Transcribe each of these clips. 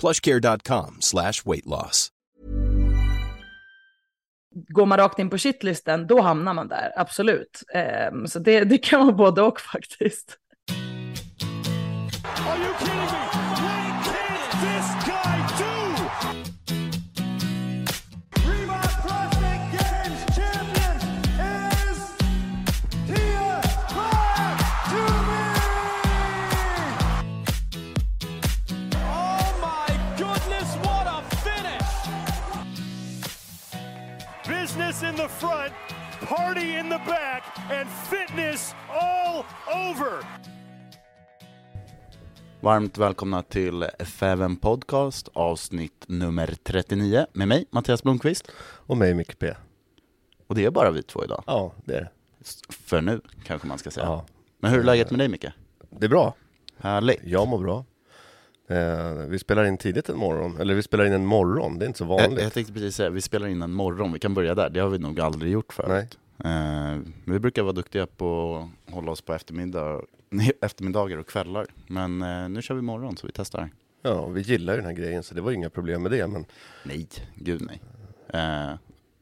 plushcare.com slash weight loss. Går man rakt in på shitlisten, då hamnar man där, absolut. Um, så det, det kan vara både och faktiskt. Are you kidding me? Business in the front, party in the back, and fitness all over. Varmt välkomna till F7 Podcast avsnitt nummer 39 med mig Mattias Blomqvist. Och mig Micke P. Och det är bara vi två idag. Ja, det är det. För nu kanske man ska säga. Ja. Men hur är läget med dig Micke? Det är bra. Härligt. Jag mår bra. Eh, vi spelar in tidigt en morgon, eller vi spelar in en morgon, det är inte så Jag, vanligt. jag tänkte precis säga, vi spelar in en morgon, vi kan börja där. Det har vi nog aldrig gjort förut. Eh, vi brukar vara duktiga på att hålla oss på eftermiddag, eftermiddagar och kvällar. Men eh, nu kör vi morgon så vi testar. Ja, vi gillar ju den här grejen så det var inga problem med det, men Nej, gud nej.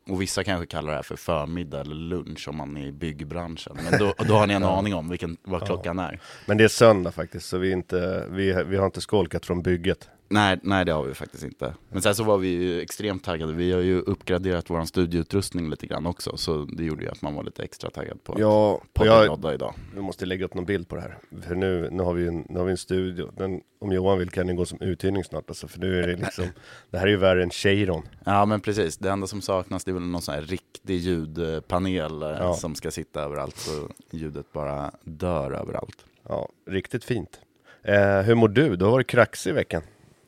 Och vissa kanske kallar det här för förmiddag eller lunch om man är i byggbranschen. Men då, då har ni en aning om vilken, vad klockan är. Men det är söndag faktiskt, så vi, inte, vi, vi har inte skolkat från bygget. Nej, nej, det har vi faktiskt inte. Men sen så var vi ju extremt taggade. Vi har ju uppgraderat vår studioutrustning lite grann också. Så det gjorde ju att man var lite extra taggad på Ja, att podda jag, idag. vi måste lägga upp någon bild på det här. För nu, nu, har, vi en, nu har vi en studio. Den, om Johan vill kan den gå som uthyrning snart. Alltså, för nu är det liksom, det här är ju värre än Cheiron. Ja men precis, det enda som saknas det är väl någon sån här riktig ljudpanel eh, Ja. som ska sitta överallt så ljudet bara dör överallt. Ja, riktigt fint. Eh, hur mår du? Du har varit kraxig i veckan.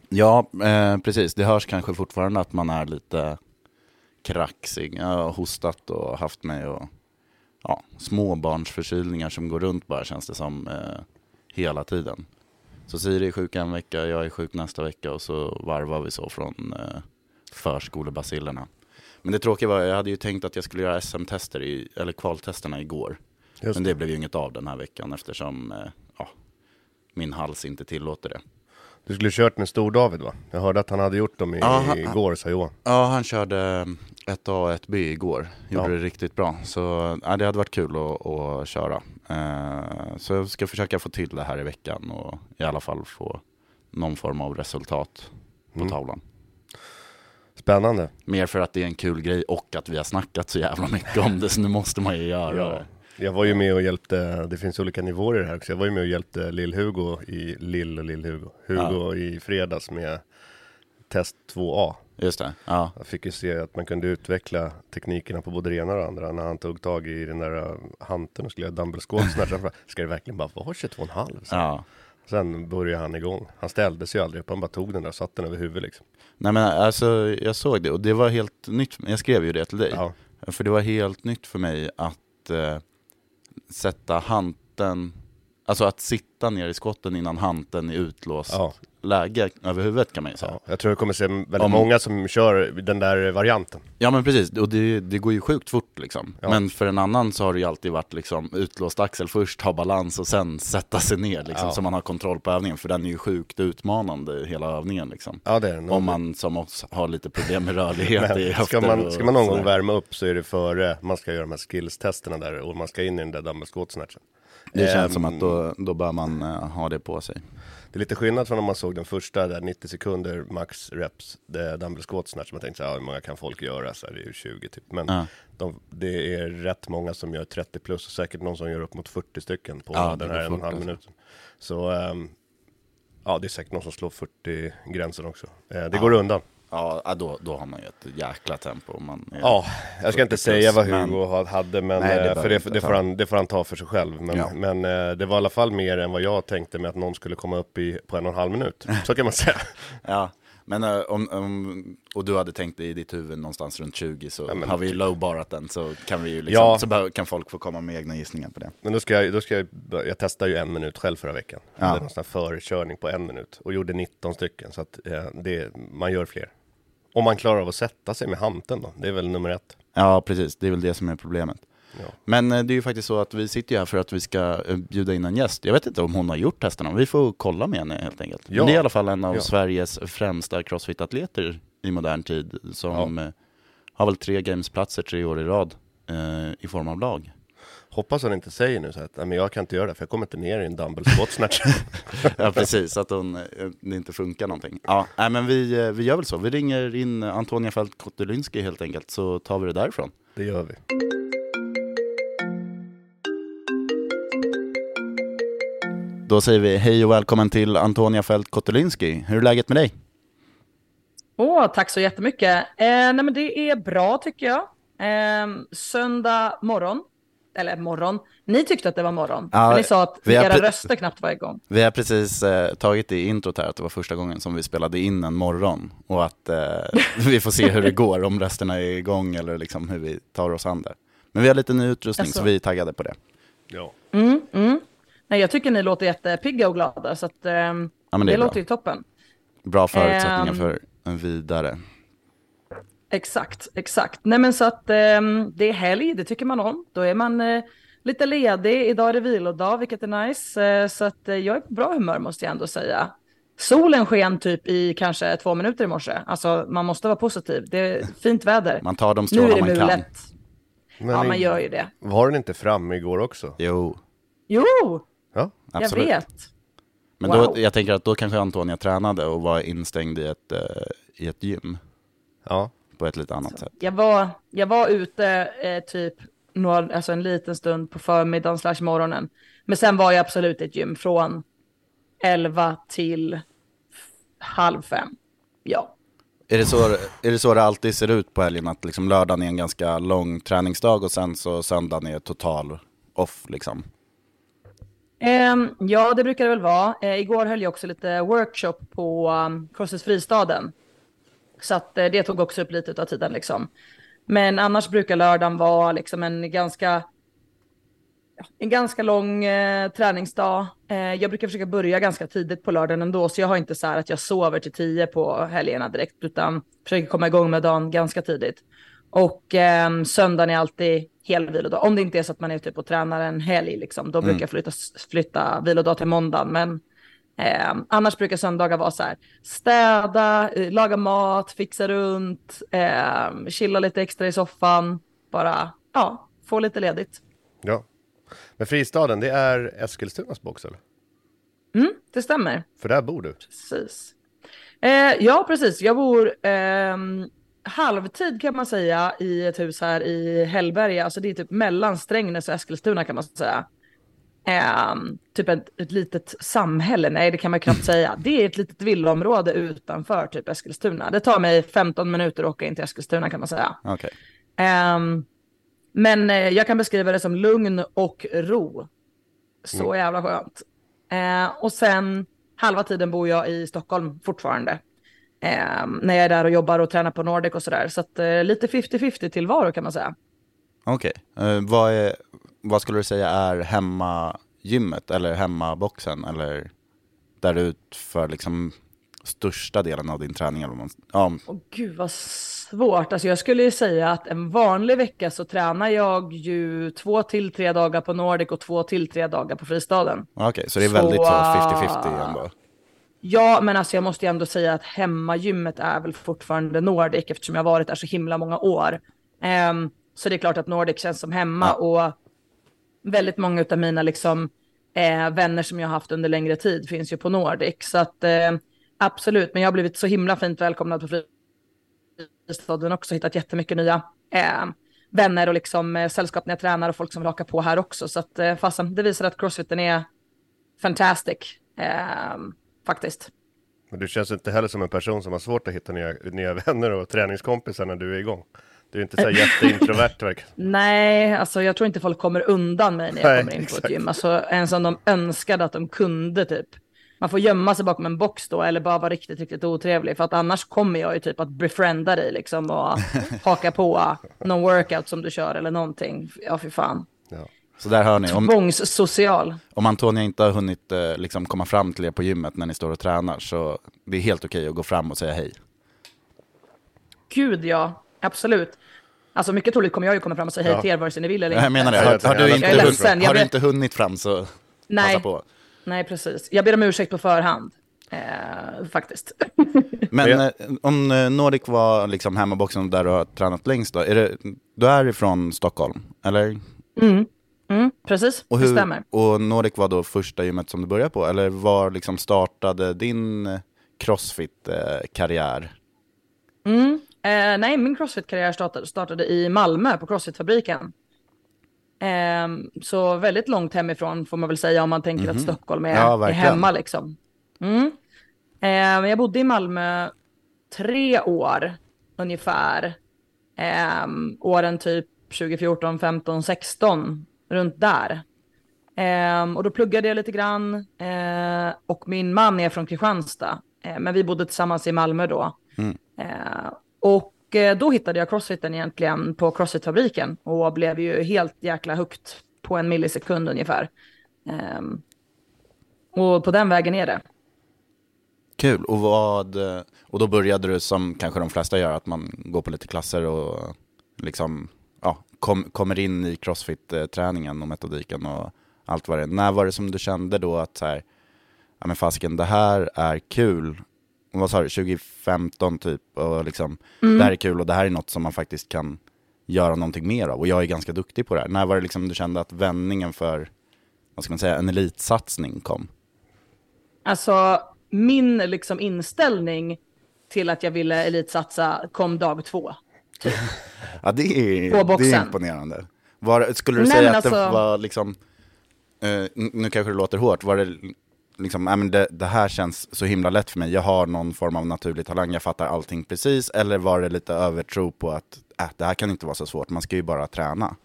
Ja, eh, precis. Det hörs kanske fortfarande att man är lite kraxig. Jag har hostat och haft mig och ja, småbarnsförkylningar som går runt bara känns det som eh, hela tiden. Så Siri är sjuk en vecka, jag är sjuk nästa vecka och så varvar vi så från eh, förskolebacillerna. Men det tråkiga var, jag hade ju tänkt att jag skulle göra SM-tester, i, eller kvaltesterna igår. Just Men det blev ju inget av den här veckan eftersom eh, ja, min hals inte tillåter det. Du skulle kört med Stor-David va? Jag hörde att han hade gjort dem i, Ja, han- igår, sa Johan. Ja, han körde ett A och ett B igår. Gjorde Ja. det riktigt bra. Så ja, det hade varit kul att, att köra. Eh, så jag ska försöka få till det här i veckan och i alla fall få någon form av resultat på Mm. tavlan. Spännande. Mer för att det är en kul grej och att vi har snackat så jävla mycket om det så nu måste man ju göra Ja. Jag var ju med och hjälpte, det finns olika nivåer i det här också. Jag var ju med och hjälpte Lill-Hugo i Lill och Lill-Hugo. Hugo i fredags med test 2A. Just det, ja. Jag fick ju se att man kunde utveckla teknikerna på både det ena och det andra. När han tog tag i den där hanteln och skulle göra dumbbell squats. När jag bara, Ska det verkligen bara vara 22,5? Så. ja. Sen började han igång. Han ställde sig ju aldrig upp, han bara tog den där och satte den över huvudet liksom. Nej men alltså jag såg det och det var helt nytt. Jag skrev ju det till dig. Ja, För det var helt nytt för mig att eh, sätta hanteln Alltså att sitta ner i skotten innan hanten är utlåst Ja. läge över huvudet kan man ju säga. Ja, jag tror jag kommer se väldigt Om- många som kör den där varianten. Ja men precis, och det, det går ju sjukt fort liksom. Ja. Men för en annan så har det ju alltid varit liksom utlåst axel först, ha balans och sen sätta sig ner liksom, Ja. så man har kontroll på övningen. För den är ju sjukt utmanande hela övningen liksom. Ja, det är det. Om man som oss har lite problem med rörlighet i Men höfter ska, man, ska man någon gång värma upp så är det före man ska göra de här skills-testerna där och man ska in i den där dumbbell. Det känns Ehm, som att då, då bör man eh, ha det på sig. Det är lite skillnad från om man såg den första där 90 sekunder max reps, dumbbell squat snatch. Man tänkte så här, ja, hur många kan folk göra? Så här, det är ju 20 typ. Men Ja. de, det är rätt många som gör 30 plus och säkert någon som gör upp mot 40 stycken på Ja, den här en och en halv alltså. minuten. Så ehm, ja, det är säkert någon som slår 40 gränsen också. Eh, det går undan. Ja, då, då har man ju ett jäkla tempo. Man Ja, jag ska inte 40 säga vad plus, Hugo men, hade, men, Nej, det eh, för det, det, får han, det får han ta för sig själv. Men, Ja. men eh, det var i alla fall mer än vad jag tänkte med att någon skulle komma upp i på en och en halv minut. Så kan man säga. Ja, men eh, om, om, och du hade tänkt i ditt huvud någonstans runt 20 så Ja, men har vi lowbarat den så kan vi ju liksom, Ja. så kan folk få komma med egna gissningar på det. Men då ska jag, då ska jag, jag testade ju en minut själv förra veckan. Jag Ja. hade någon sån här förkörning på en minut och gjorde 19 stycken. Så att eh, det, man gör fler. Om man klarar av att sätta sig med hanteln då, det är väl nummer ett. Ja, precis, det är väl det som är problemet. Ja. Men eh, det är ju faktiskt så att vi sitter ju här för att vi ska eh, bjuda in en gäst. Jag vet inte om hon har gjort testerna, vi får kolla med henne helt enkelt. Ja. Men det är i alla fall en av Ja. Sveriges främsta crossfit-atleter i modern tid som eh, har väl tre gamesplatser tre år i rad eh, i form av lag. Hoppas han inte säger nu så att "Nej, men jag kan inte göra det för jag kommer inte ner i en dumbbell squat snatch. Ja precis, att hon, eh, det inte funkar någonting. Ja, nej, men vi, eh, vi gör väl så. Vi ringer in Antonia Fält Kotulinski helt enkelt, så tar vi det därifrån. det gör vi. Då säger vi hej och välkommen till Antonia Fält Kotulinski. Hur är läget med dig? Åh, tack så jättemycket. Eh, nej, men det är bra tycker jag. Eh, söndag morgon, eller morgon. Ni tyckte att det var morgon. Ja, ni sa att era pre- röster knappt var igång. Vi har precis eh, tagit i introt här att det var första gången som vi spelade in en morgon och att eh, vi får se hur det går, om rösterna är igång eller liksom hur vi tar oss an det. Men vi har lite ny utrustning Jaså? så vi är taggade på det. Ja. Mm, mm. Nej, jag tycker ni låter jättepigga och glada, så att, ehm, Ja, det, det låter ju toppen. Bra förutsättningar Ehm. för en vidare. Exakt, exakt. Nej men så att ehm, det är helg, det tycker man om. Då är man eh, lite ledig. Idag är det vilodag, vilket är nice. Eh, så att eh, jag är på bra humör måste jag ändå säga. Solen sken typ i kanske två minuter i morse. Alltså man måste vara positiv. Det är fint väder. Man tar de strålar man kan. Men Ja, man gör ju det. Var den inte framme igår också? Jo, Jo, Ja. absolut. jag vet. Men Wow. då, jag tänker att då kanske Antonia tränade och var instängd i ett, eh, i ett gym Ja. På ett lite annat sätt. Jag var, jag var ute eh, typ några, alltså en liten stund på förmiddagen slash morgonen. Men sen var jag absolut i ett gym från 11 till halv fem. Ja. Är det, så, är det så det alltid ser ut på helgen? Att liksom lördagen är en ganska lång träningsdag och sen så söndagen är total off liksom? Ehm, ja, det brukar det väl vara. Eh, igår höll jag också lite workshop på um, Crosses Fristaden. Så att eh, det tog också upp lite av tiden liksom. Men annars brukar lördagen vara liksom en ganska en ganska lång eh, träningsdag. Eh, jag brukar försöka börja ganska tidigt på lördagen ändå, så jag har inte så här att jag sover till tio på helgerna direkt, utan försöker komma igång med dagen ganska tidigt. Och eh, söndagen är alltid hel vilodag. Om det inte är så att man är typ och tränar en helg, liksom, då brukar jag flytta, flytta vilodag till måndagen. Men eh, annars brukar söndagar vara så här, städa, eh, laga mat, fixa runt, eh, chilla lite extra i soffan, bara ja, få lite ledigt. ja. Men Fristaden, det är Eskilstunas box eller? Mm, det stämmer. För där bor du? Precis. Eh, ja, precis. Jag bor ehm, halvtid kan man säga i ett hus här i Hällberga. Alltså det är typ mellan Strängnäs och Eskilstuna kan man säga. Ehm, typ ett, ett litet samhälle, nej det kan man knappt säga. Det är ett litet villaområde utanför typ Eskilstuna. Det tar mig 15 minuter att åka in till Eskilstuna kan man säga. Okej. Ehm, men eh, jag kan beskriva det som lugn och ro. Så jävla skönt. Eh, och sen halva tiden bor jag i Stockholm fortfarande. Ehm, när jag är där och jobbar och tränar på Nordic och sådär. Så att, eh, lite 50-50 tillvaro kan man säga. Okej. Eh, vad, är, vad skulle du säga är gymmet eller hemmaboxen eller där du utför liksom största delen av din träning? Eller man, ja, Åh gud vad svårt. Alltså jag skulle ju säga att en vanlig vecka så tränar jag ju två till tre dagar på Nordic och två till tre dagar på fristaden. okej, så det är väldigt så äh, 50-50 ändå. Ja, men alltså jag måste ju ändå säga att hemmagymmet är väl fortfarande Nordic eftersom jag har varit där så himla många år. Ehm, så det är klart att Nordic känns som hemma och väldigt många av mina liksom, eh, vänner som jag har haft under längre tid finns ju på Nordic. Så att eh, absolut, men jag har blivit så himla fint välkomnad på fristaden också, hittat jättemycket nya eh, vänner och liksom eh, sällskap när jag tränar och folk som vill haka på här också. Så att eh, fasen, det visar att crossfiten är fantastic. Eh, faktiskt. Men du känns inte heller som en person som har svårt att hitta nya, nya vänner och träningskompisar när du är igång. Du är inte så jätteintrovert verkar Nej, alltså jag tror inte folk kommer undan mig när jag Nej, kommer in på exakt. ett gym. Alltså ens om de önskade att de kunde typ. Man får gömma sig bakom en box då eller bara vara riktigt, riktigt otrevlig. För att annars kommer jag ju typ att befrienda dig liksom och haka på någon workout som du kör eller någonting. Ja, fy fan. Så där hör ni, om, Tvångssocial. om Antonia inte har hunnit eh, liksom komma fram till er på gymmet när ni står och tränar så det är helt okej att gå fram och säga hej. Gud ja, absolut. Alltså mycket troligt kommer jag ju komma fram och säga hej Ja. till er vare sig ni vill eller Jag inte. menar det, har, jag har, du, inte, ledsen, hunnit, jag har du inte hunnit fram så passa Nej, på. nej precis. Jag ber om ursäkt på förhand. Eh, faktiskt. Men eh, om eh, Nordic var liksom hemmaboxen där du har tränat längst då, är det, du är ifrån Stockholm, eller? Mm, precis, Och, det stämmer. och Nordic var då första gymmet som du började på, eller var liksom startade din eh, crossfit-karriär? Mm. Eh, nej, min crossfit-karriär startade, startade i Malmö på crossfit-fabriken. Ehm, så väldigt långt hemifrån får man väl säga om man tänker att Stockholm är, Mhm. Ja, är hemma liksom. Mm. Ehm, jag bodde i Malmö tre år ungefär. Ehm, åren typ 2014, 15, 16, runt där. Ehm, och då pluggade jag lite grann eh, och min man är från Kristianstad. Eh, men vi bodde tillsammans i Malmö då. Eh, och eh, då hittade jag crossfiten egentligen på crossfitfabriken och blev ju helt jäkla högt på en millisekund ungefär. Ehm, och på den vägen är det. Kul, och, vad, eh, och då började du som kanske de flesta gör, att man går på lite klasser och liksom, ja, kom, kommer in i crossfit-träningen och metodiken och allt vad det är. När var det som du kände då att så här, ja men fasken, det här är kul. Vad sa du, 2015 typ, och liksom, det här är kul och det här är något som man faktiskt kan göra någonting mer av. Och jag är ganska duktig på det här. När var det liksom du kände att vändningen för, vad ska man säga, en elitsatsning kom? Alltså min liksom inställning till att jag ville elitsatsa kom dag två. Ja, det är, det är imponerande. Var, skulle du Nej, säga att det alltså- var liksom, eh, nu kanske det låter hårt, var det liksom, äh, men det, det här känns så himla lätt för mig, jag har någon form av naturlig talang, jag fattar allting precis, eller var det lite övertro på att äh, det här kan inte vara så svårt, man ska ju bara träna?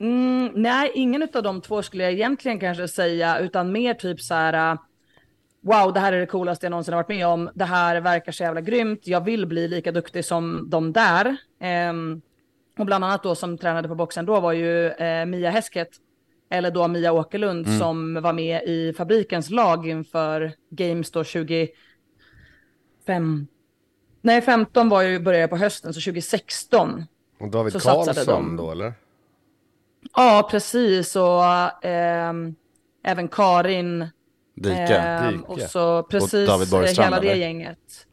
Mm, nej, ingen av de två skulle jag egentligen kanske säga, utan mer typ så här. Äh, wow, det här är det coolaste jag någonsin har varit med om. Det här verkar så jävla grymt. Jag vill bli lika duktig som de där. Um, och bland annat då som tränade på boxen då var ju eh, Mia Häsket, eller då Mia Åkerlund som var med i fabrikens lag inför Games då 25. Nej, 15 var ju, började på hösten, så 2016 Och David Så Karlsson då eller? Ja, precis. Och ehm, även Karin. Dike? ehm, Dike. och så precis David Borgstrand, hela det eller? gänget.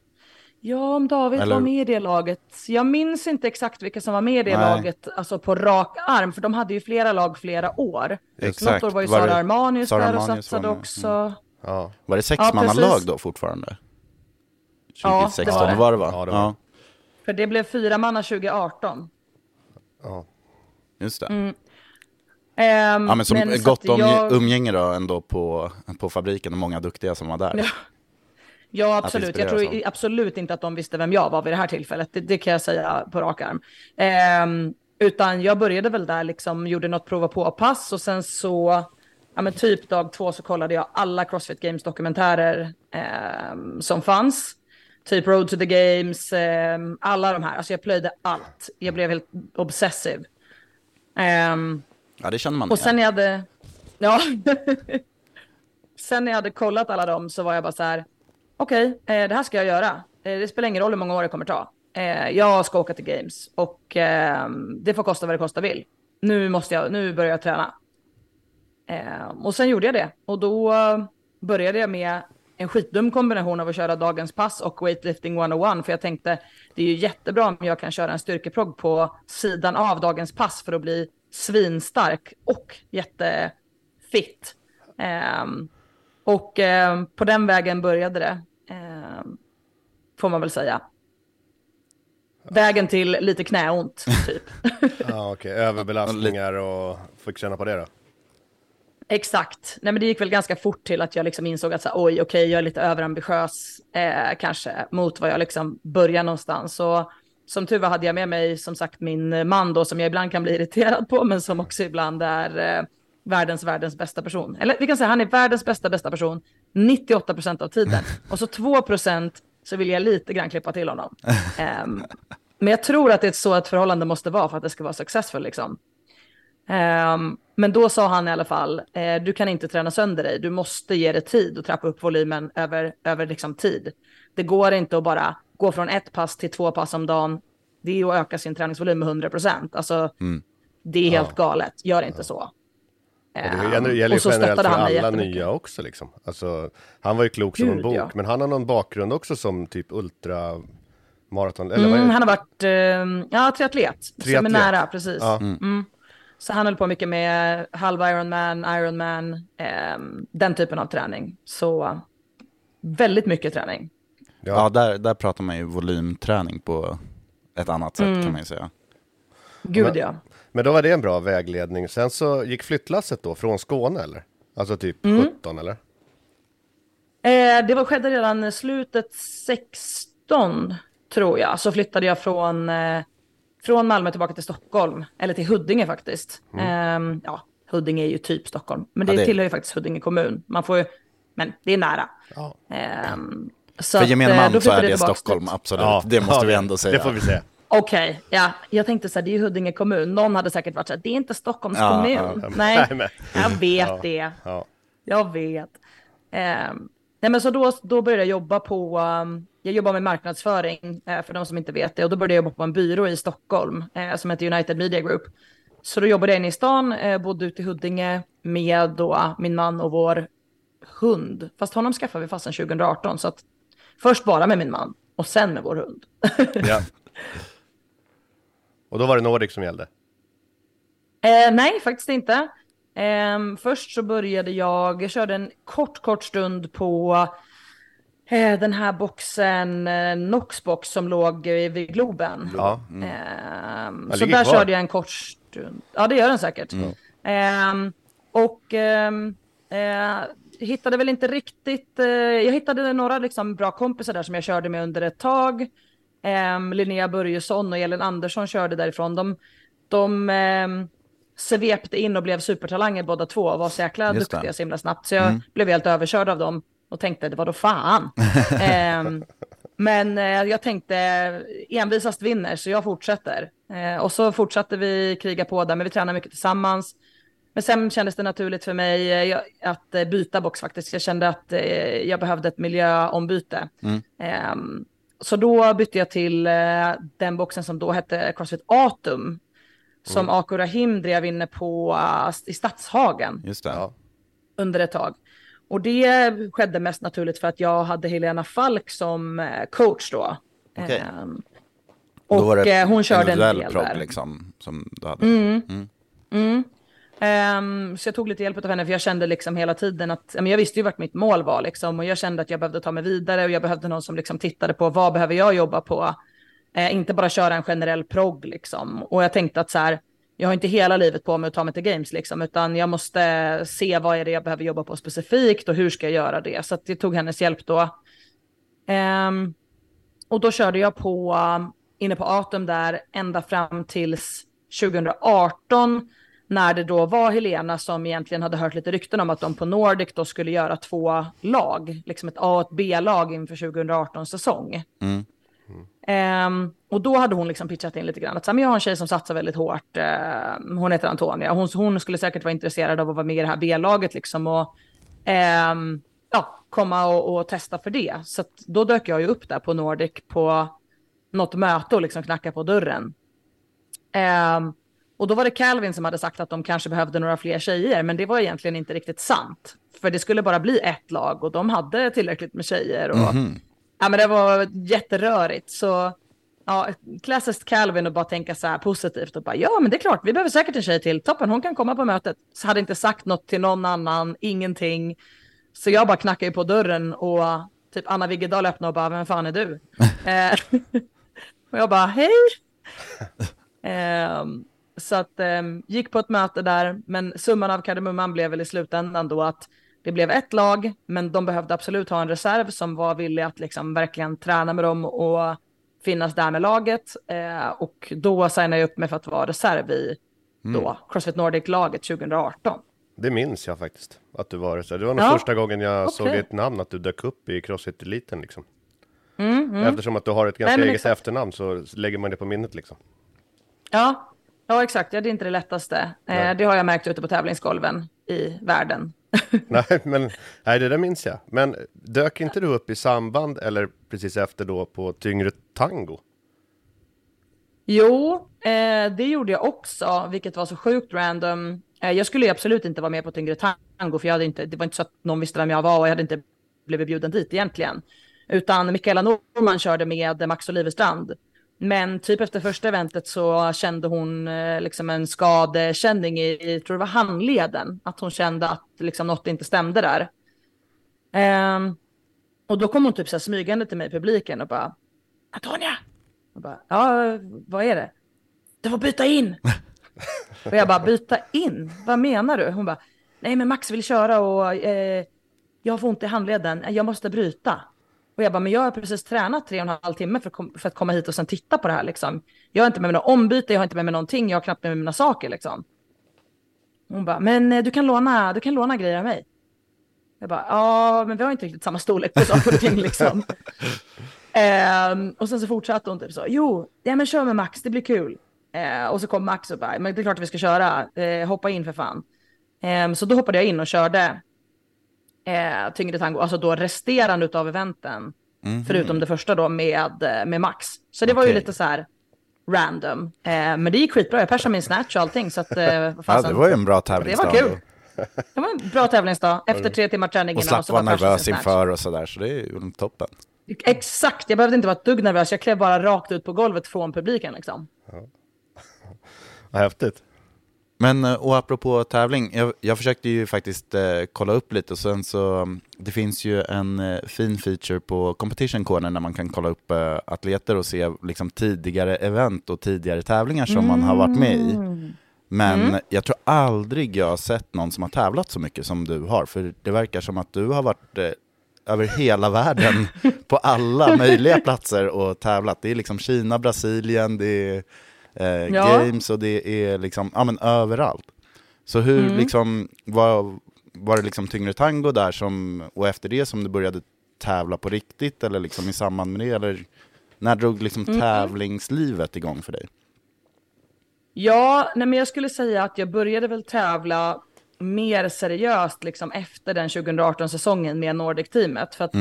Ja, om David Eller- var med i det laget. Jag minns inte exakt vilka som var med i det Nej. laget, alltså på rak arm, för de hade ju flera lag flera år. Exakt. Något år var ju Sara Armanius Sara där och satsade med, också. Ja. Var det Ja, sexmannalag precis. då fortfarande? Ja, 2016 det var det. var det va? Ja, det var det. För det blev fyra manna 2018. ja. just det. Mm. Ehm, Ja men som så gott om jag- umgänge då ändå på, på fabriken och många duktiga som var där. Ja. Ja, absolut. Jag tror absolut inte att de visste vem jag var vid det här tillfället. Det, det kan jag säga på rak arm. Ehm, utan jag började väl där, liksom, gjorde något prova på-pass och sen så, ja men typ dag två så kollade jag alla Crossfit Games dokumentärer ehm, som fanns. Typ Road to the Games, ehm, alla de här. Alltså jag plöjde allt. Jag blev helt obsessiv. Ehm, Ja det känner man och sen jag hade, Ja. Sen när jag hade kollat alla dem så var jag bara så här, okej, eh, det här ska jag göra. Eh, det spelar ingen roll hur många år det kommer ta. Eh, jag ska åka till Games och eh, det får kosta vad det kosta vill. Nu måste jag, nu börjar jag träna. Eh, och sen gjorde jag det och då eh, började jag med en skitdum kombination av att köra dagens pass och weightlifting 101 för jag tänkte det är ju jättebra om jag kan köra en styrkeprogg på sidan av dagens pass för att bli svinstark och jättefit. Um, och um, på den vägen började det, um, får man väl säga. Vägen till lite knäont, typ. ja, okej. Okay. Överbelastningar och fick känna på det då? Exakt. Nej, men det gick väl ganska fort till att jag liksom insåg att så, oj, okej, okay, jag är lite överambitiös eh, kanske mot vad jag liksom börjar någonstans. Så som tur var hade jag med mig som sagt min man då som jag ibland kan bli irriterad på, men som också ibland är eh, världens, världens bästa person. Eller vi kan säga han är världens bästa, bästa person 98 procent av tiden. Och så 2 procent så vill jag lite grann klippa till honom. Um, men jag tror att det är så ett förhållande måste vara för att det ska vara successful liksom. Um, men då sa han i alla fall, eh, du kan inte träna sönder dig, du måste ge det tid och trappa upp volymen över, över liksom tid. Det går inte att bara gå från ett pass till två pass om dagen. Det är att öka sin träningsvolym med 100 procent. Alltså, mm. det är helt ja. galet, gör inte så. Ja, det gäller, det gäller ju generellt för alla nya också. Liksom. Alltså, han var ju klok som Gud, en bok, ja. men han har någon bakgrund också som typ ultra maraton. Eller mm, han har varit uh, ja, triatlet, triatlet. som är nära, precis. Ja. Mm. Mm. Så han höll på mycket med halv Ironman, Ironman, eh, den typen av träning. Så väldigt mycket träning. Ja, ja där, där pratar man ju volymträning på ett annat sätt mm. kan man ju säga. Gud men, ja. Men då var det en bra vägledning. Sen så gick flyttlasset då från Skåne eller? Alltså typ mm. 17 eller? Eh, det var, skedde redan slutet 16 tror jag. Så flyttade jag från eh, från Malmö tillbaka till Stockholm, eller till Huddinge faktiskt. Mm. Um, ja, Huddinge är ju typ Stockholm, men det, ja, det... tillhör ju faktiskt Huddinge kommun. Man får ju, men det är nära. Ja. Um, så För gemene man så är det Stockholm, dit. absolut. Ja, det måste ja, vi ändå säga. Det får vi säga. Okej, okay, ja, jag tänkte så här, det är ju Huddinge kommun. Någon hade säkert varit så här, det är inte Stockholms kommun. Nej, jag vet det. Jag vet. Um, nej, men så då, då började jag jobba på, um, jag jobbar med marknadsföring eh, för de som inte vet det och då började jag jobba på en byrå i Stockholm eh, som heter United Media Group. Så då jobbade jag inne i stan, eh, bodde ute i Huddinge med då min man och vår hund. Fast honom skaffade vi fast 2018 så att först bara med min man och sen med vår hund. ja. Och då var det Nordic som gällde? Eh, nej, faktiskt inte. Eh, först så började jag, jag körde en kort, kort stund på Eh, den här boxen, eh, Noxbox som låg vid Globen. Ja. Mm. Eh, så där kvar. körde jag en kort stund. Ja, det gör den säkert. Mm. Eh, och ehm, eh, hittade väl inte riktigt, eh, jag hittade några liksom bra kompisar där som jag körde med under ett tag. Eh, Linnea Börjesson och Elin Andersson körde därifrån. De, de eh, svepte in och blev supertalanger båda två och var så jäkla duktiga så himla snabbt. Så jag mm. blev helt överkörd av dem och tänkte det var då fan. eh, men eh, jag tänkte envisast vinner så jag fortsätter. Eh, och så fortsatte vi kriga på där, men vi tränar mycket tillsammans. Men sen kändes det naturligt för mig eh, att byta box faktiskt. Jag kände att jag behövde ett miljöombyte. Mm. Ehm, så då bytte jag till den boxen som då hette Crossfit Atum. Som mm. Ako Rahim drev inne på i Stadshagen. Just det. Under ett tag. Och det skedde mest naturligt för att jag hade Helena Falk som eh, coach då. Okay. Um, och då var det eh, hon körde en del prog, där. Liksom, som du hade. Mm. Mm. Um, så jag tog lite hjälp av henne för jag kände liksom hela tiden att, men jag visste ju vart mitt mål var liksom och jag kände att jag behövde ta mig vidare och jag behövde någon som liksom tittade på vad behöver jag jobba på. Uh, inte bara köra en generell progg liksom. Och jag tänkte att så här, jag har inte hela livet på mig att ta mig till games liksom, utan jag måste se vad är det jag behöver jobba på specifikt och hur ska jag göra det. Så att jag tog hennes hjälp då. Um, och då körde jag på inne på Atum där ända fram tills 2018 när det då var Helena som egentligen hade hört lite rykten om att de på Nordic då skulle göra två lag, liksom ett A och ett B-lag inför 2018 säsong. Mm. Ehm, och då hade hon liksom pitchat in lite grann att så här, men jag har en tjej som satsar väldigt hårt. Eh, hon heter Antonia. Hon, hon skulle säkert vara intresserad av att vara med i det här B-laget liksom och ehm, ja, komma och, och testa för det. Så då dök jag ju upp där på Nordic på något möte och liksom knacka på dörren. Ehm, och då var det Calvin som hade sagt att de kanske behövde några fler tjejer, men det var egentligen inte riktigt sant. För det skulle bara bli ett lag och de hade tillräckligt med tjejer. Och, Ja, men det var jätterörigt. Så ja, klassiskt Calvin och bara tänka så här positivt och bara ja, men det är klart, vi behöver säkert en tjej till. Toppen, hon kan komma på mötet. Så hade inte sagt något till någon annan, ingenting. Så jag bara knackade på dörren och typ Anna Wiggedal öppnade och bara, vem fan är du? Eh, och jag bara, hej! Ehm, så att ehm, gick på ett möte där, men summan av kardemumman blev väl i slutändan då att det blev ett lag, men de behövde absolut ha en reserv som var villig att liksom verkligen träna med dem och finnas där med laget. Eh, och då signade jag upp mig för att vara reserv i då, Crossfit Nordic-laget 2018. Det minns jag faktiskt, att du var så. Det var nog Ja, första gången jag okej. såg ditt namn, att du dök upp i Crossfit-eliten liksom. Eftersom att du har ett ganska Mm, Nej, eget exakt. efternamn så lägger man det på minnet liksom. Ja, ja exakt. Ja, det är inte det lättaste. Eh, Nej. det har jag märkt ute på tävlingsgolven i världen. nej, men nej, det där minns jag. Men dök inte du upp i samband eller precis efter då på tyngre tango? Jo, eh, det gjorde jag också, vilket var så sjukt random. Eh, jag skulle ju absolut inte vara med på tyngre tango, för jag hade inte, det var inte så att någon visste vem jag var och jag hade inte blivit bjuden dit egentligen. Utan Mikaela Norman körde med Max Olivestrand. Men typ efter första eventet så kände hon eh, liksom en skadekänning i, i, tror det var handleden. Att hon kände att liksom något inte stämde där. Ehm, och då kom hon typ så här smygande till mig i publiken och bara Antonia! Jag bara, ja, vad är det? Det var byta in! och jag bara, byta in? Vad menar du? Hon bara, nej men Max vill köra och eh, jag får ont i handleden, jag måste bryta. Och jag bara, men jag har precis tränat tre och en halv timme för, att kom- för att komma hit och sen titta på det här liksom. Jag har inte med mig något ombyte, jag har inte med mig någonting, jag har knappt med mig mina saker liksom. Hon bara, men eh, du kan låna, du kan låna grejer av mig. Jag bara, ja, men vi har inte riktigt samma storlek på saker och ting liksom. Ehm, och sen så fortsatte hon typ så, jo, ja men kör med Max, det blir kul. Eh, och så kom Max och bara, men det är klart att vi ska köra, eh, hoppa in för fan. Ehm, så då hoppade jag in och körde eh, tyngre tango, alltså då resterande utav eventen. Förutom det första då med, eh, med Max. Så det var ju lite så här random. Eh, men det gick skitbra, jag persade min snatch och allting. Så att, eh, Ja, det var ju en bra det tävlingsdag. var kul. Det var en bra tävlingsdag efter tre timmar träning. Och slapp så vara nervös inför och sådär, så det är ju toppen. Exakt, jag behövde inte vara ett dugg nervös. Jag klev bara rakt ut på golvet från publiken liksom. Vad häftigt. Men eh, och apropå tävling, jag, jag försökte ju faktiskt eh, kolla upp lite och sen så, mm, det finns ju en eh, fin feature på Competition Corner när man kan kolla upp eh, atleter och se liksom, tidigare event och tidigare tävlingar som man har varit med i. Men jag tror aldrig jag har sett någon som har tävlat så mycket som du har, för det verkar som att du har varit eh, över hela världen på alla möjliga platser och tävlat. Det är liksom Kina, Brasilien, det är eh, Ja. games och det är liksom, ja men överallt. Så hur liksom, var, var det liksom tyngre tango där som, och efter det som du började tävla på riktigt eller liksom i samband med det, eller när drog liksom tävlingslivet igång för dig? Ja, nej, men jag skulle säga att jag började väl tävla mer seriöst liksom efter den 2018-säsongen med Nordic-teamet. För att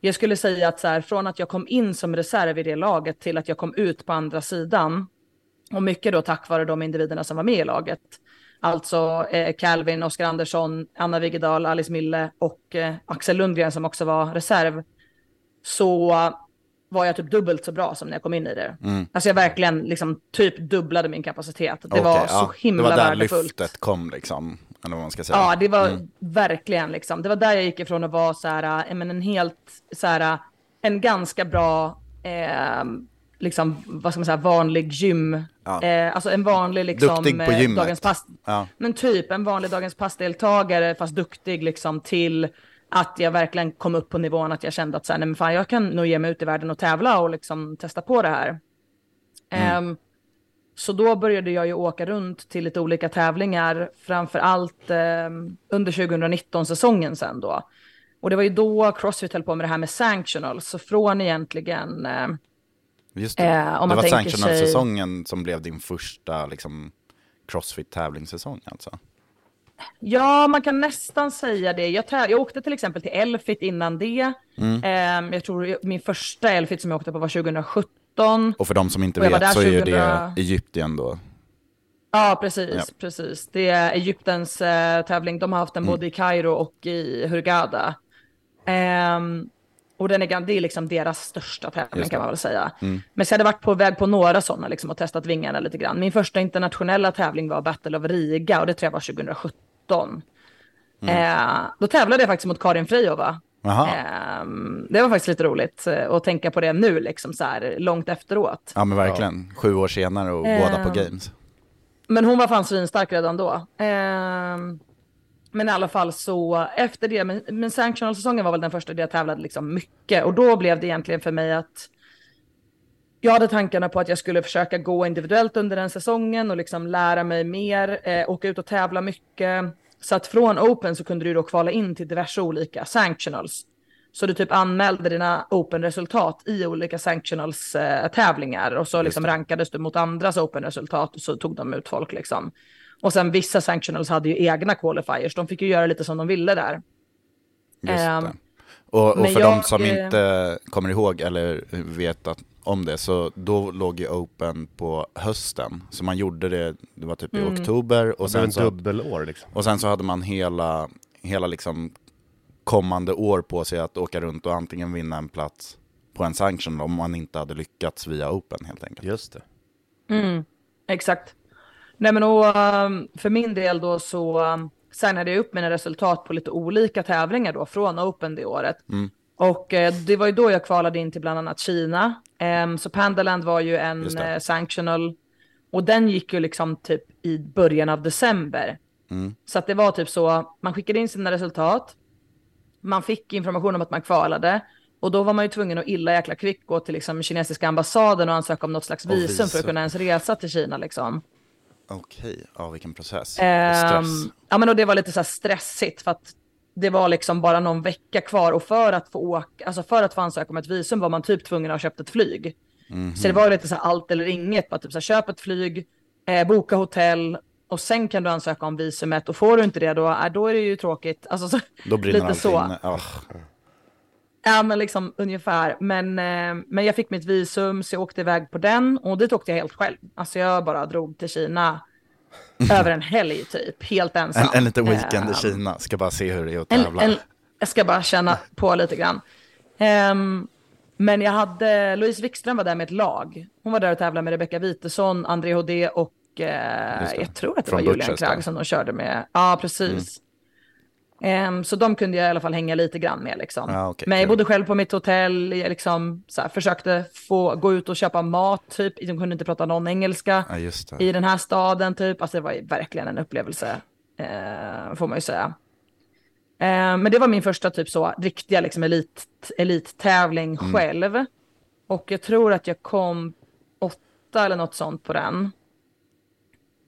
jag skulle säga att så här, från att jag kom in som reserv i det laget till att jag kom ut på andra sidan, och mycket då tack vare de individerna som var med i laget, alltså eh, Calvin, Oskar Andersson, Anna Wiggedal, Alice Mille och eh, Axel Lundgren som också var reserv, så var jag typ dubbelt så bra som när jag kom in i det. Alltså jag verkligen liksom typ dubblade min kapacitet. Det var Okej, så ja. himla Det var där värdefullt. lyftet kom liksom, eller vad man ska säga. Ja, det var Mm. verkligen liksom. Det var där jag gick ifrån att vara så här, äh, men en helt så här, äh, en ganska bra, eh, liksom, vad ska man säga, vanlig gym. Ja. Eh, alltså en vanlig liksom, eh, gymmet. dagens pass. Ja. Men typ en vanlig dagens passdeltagare, fast duktig liksom till att jag verkligen kom upp på nivån att jag kände att så här, nej men fan, jag kan nog ge mig ut i världen och tävla och liksom testa på det här. Ehm, så då började jag ju åka runt till lite olika tävlingar, framför allt eh, under 2019-säsongen sen då. Och det var ju då Crossfit höll på med det här med sanctional, så från egentligen, eh, Just det. Eh, om det var sanctional-säsongen som blev din första liksom, crossfit-tävlingssäsong alltså? Ja, man kan nästan säga det. Jag, jag åkte till exempel till Elfit innan det. Mm. Ehm, jag tror min första Elfit som jag åkte på var 2017. Och för de som inte vet så är ju 2000 det Egypten då. Ja, precis, Ja. precis. Det är Egyptens eh, tävling. De har haft den Mm. både i Kairo och i Hurghada. Ehm, och den är, det är liksom deras största tävling kan man väl säga. Mm. Men så hade jag varit på väg på några sådana liksom, och testat vingarna lite grann. Min första internationella tävling var Battle of Riga och det tror jag var 2017. Mm. Eh, då tävlade jag faktiskt mot Karin Frejova. Ehm, det var faktiskt lite roligt eh, att tänka på det nu, liksom så här långt efteråt. Ja men verkligen, sju år senare och Eh, båda på games. Men hon var fan svinstark redan då. Men i alla fall så efter det, men, men sanctional-säsongen var väl den första där jag tävlade liksom mycket. Och då blev det egentligen för mig att jag hade tankarna på att jag skulle försöka gå individuellt under den säsongen och liksom lära mig mer, eh, åka ut och tävla mycket. Så att från Open så kunde du då kvala in till diverse olika sanctionals. Så du typ anmälde dina Open-resultat i olika sanctionals-tävlingar och så liksom rankades du mot andras Open-resultat och så tog de ut folk liksom. Och sen vissa sanctionals hade ju egna qualifiers, de fick ju göra lite som de ville där. Just det. Och, och för de som eh, inte kommer ihåg eller vet att, om det, så då låg ju Open på hösten. Så man gjorde det, det var typ i Mm. oktober och sen sen, en så, dubbelår liksom. och sen så hade man hela, hela liksom kommande år på sig att åka runt och antingen vinna en plats på en sanction om man inte hade lyckats via Open helt enkelt. Just det. Mm, exakt. Nej men och, um, för min del då så um, signade jag upp mina resultat på lite olika tävlingar då från Open det året. Mm. Och eh, det var ju då jag kvalade in till bland annat Kina. Så Pandaland var ju en eh, sanctional. Och den gick ju liksom typ i början av december. Mm. Så att det var typ så, man skickade in sina resultat. Man fick information om att man kvalade. Och då var man ju tvungen att illa jäkla kvickt gå till liksom kinesiska ambassaden och ansöka om något slags Och visum, för att visum. kunna ens resa till Kina liksom. Okej, ja vilken process. Stress. ja men och det var lite så här stressigt för att det var liksom bara någon vecka kvar och för att få åka, alltså för att få ansöka om ett visum var man typ tvungen att ha köpt ett flyg. Mhm. Så det var lite så här allt eller inget, bara typ så här, köp ett flyg, eh, boka hotell och sen kan du ansöka om visumet och får du inte det då, äh, då är det ju tråkigt. Alltså, så, lite så. inne. Ja, men liksom ungefär. Men, eh, men jag fick mitt visum så jag åkte iväg på den och dit åkte jag helt själv. Alltså jag bara drog till Kina över en helg typ, helt ensam. en, en liten weekend i Eh, Kina, ska bara se hur det är att en, tävla. en, jag ska bara känna på lite grann. Ehm, men jag hade, Louise Wikström var där med ett lag. Hon var där och tävlade med Rebecca Witesson, André Hodé och eh, jag tror att det Från var Julian. Krag som de körde med. Ja, precis. Ehm, så de kunde jag i alla fall hänga lite grann med liksom. Ja, okej, men jag bodde själv på mitt hotell, jag liksom, så här, försökte få gå ut och köpa mat typ. De kunde inte prata någon engelska det. i den här staden typ. Alltså det var verkligen en upplevelse, eh, får man ju säga. Eh, men det var min första typ så riktiga liksom elit, elittävling Mm. själv. Och jag tror att jag kom åtta eller något sånt på den.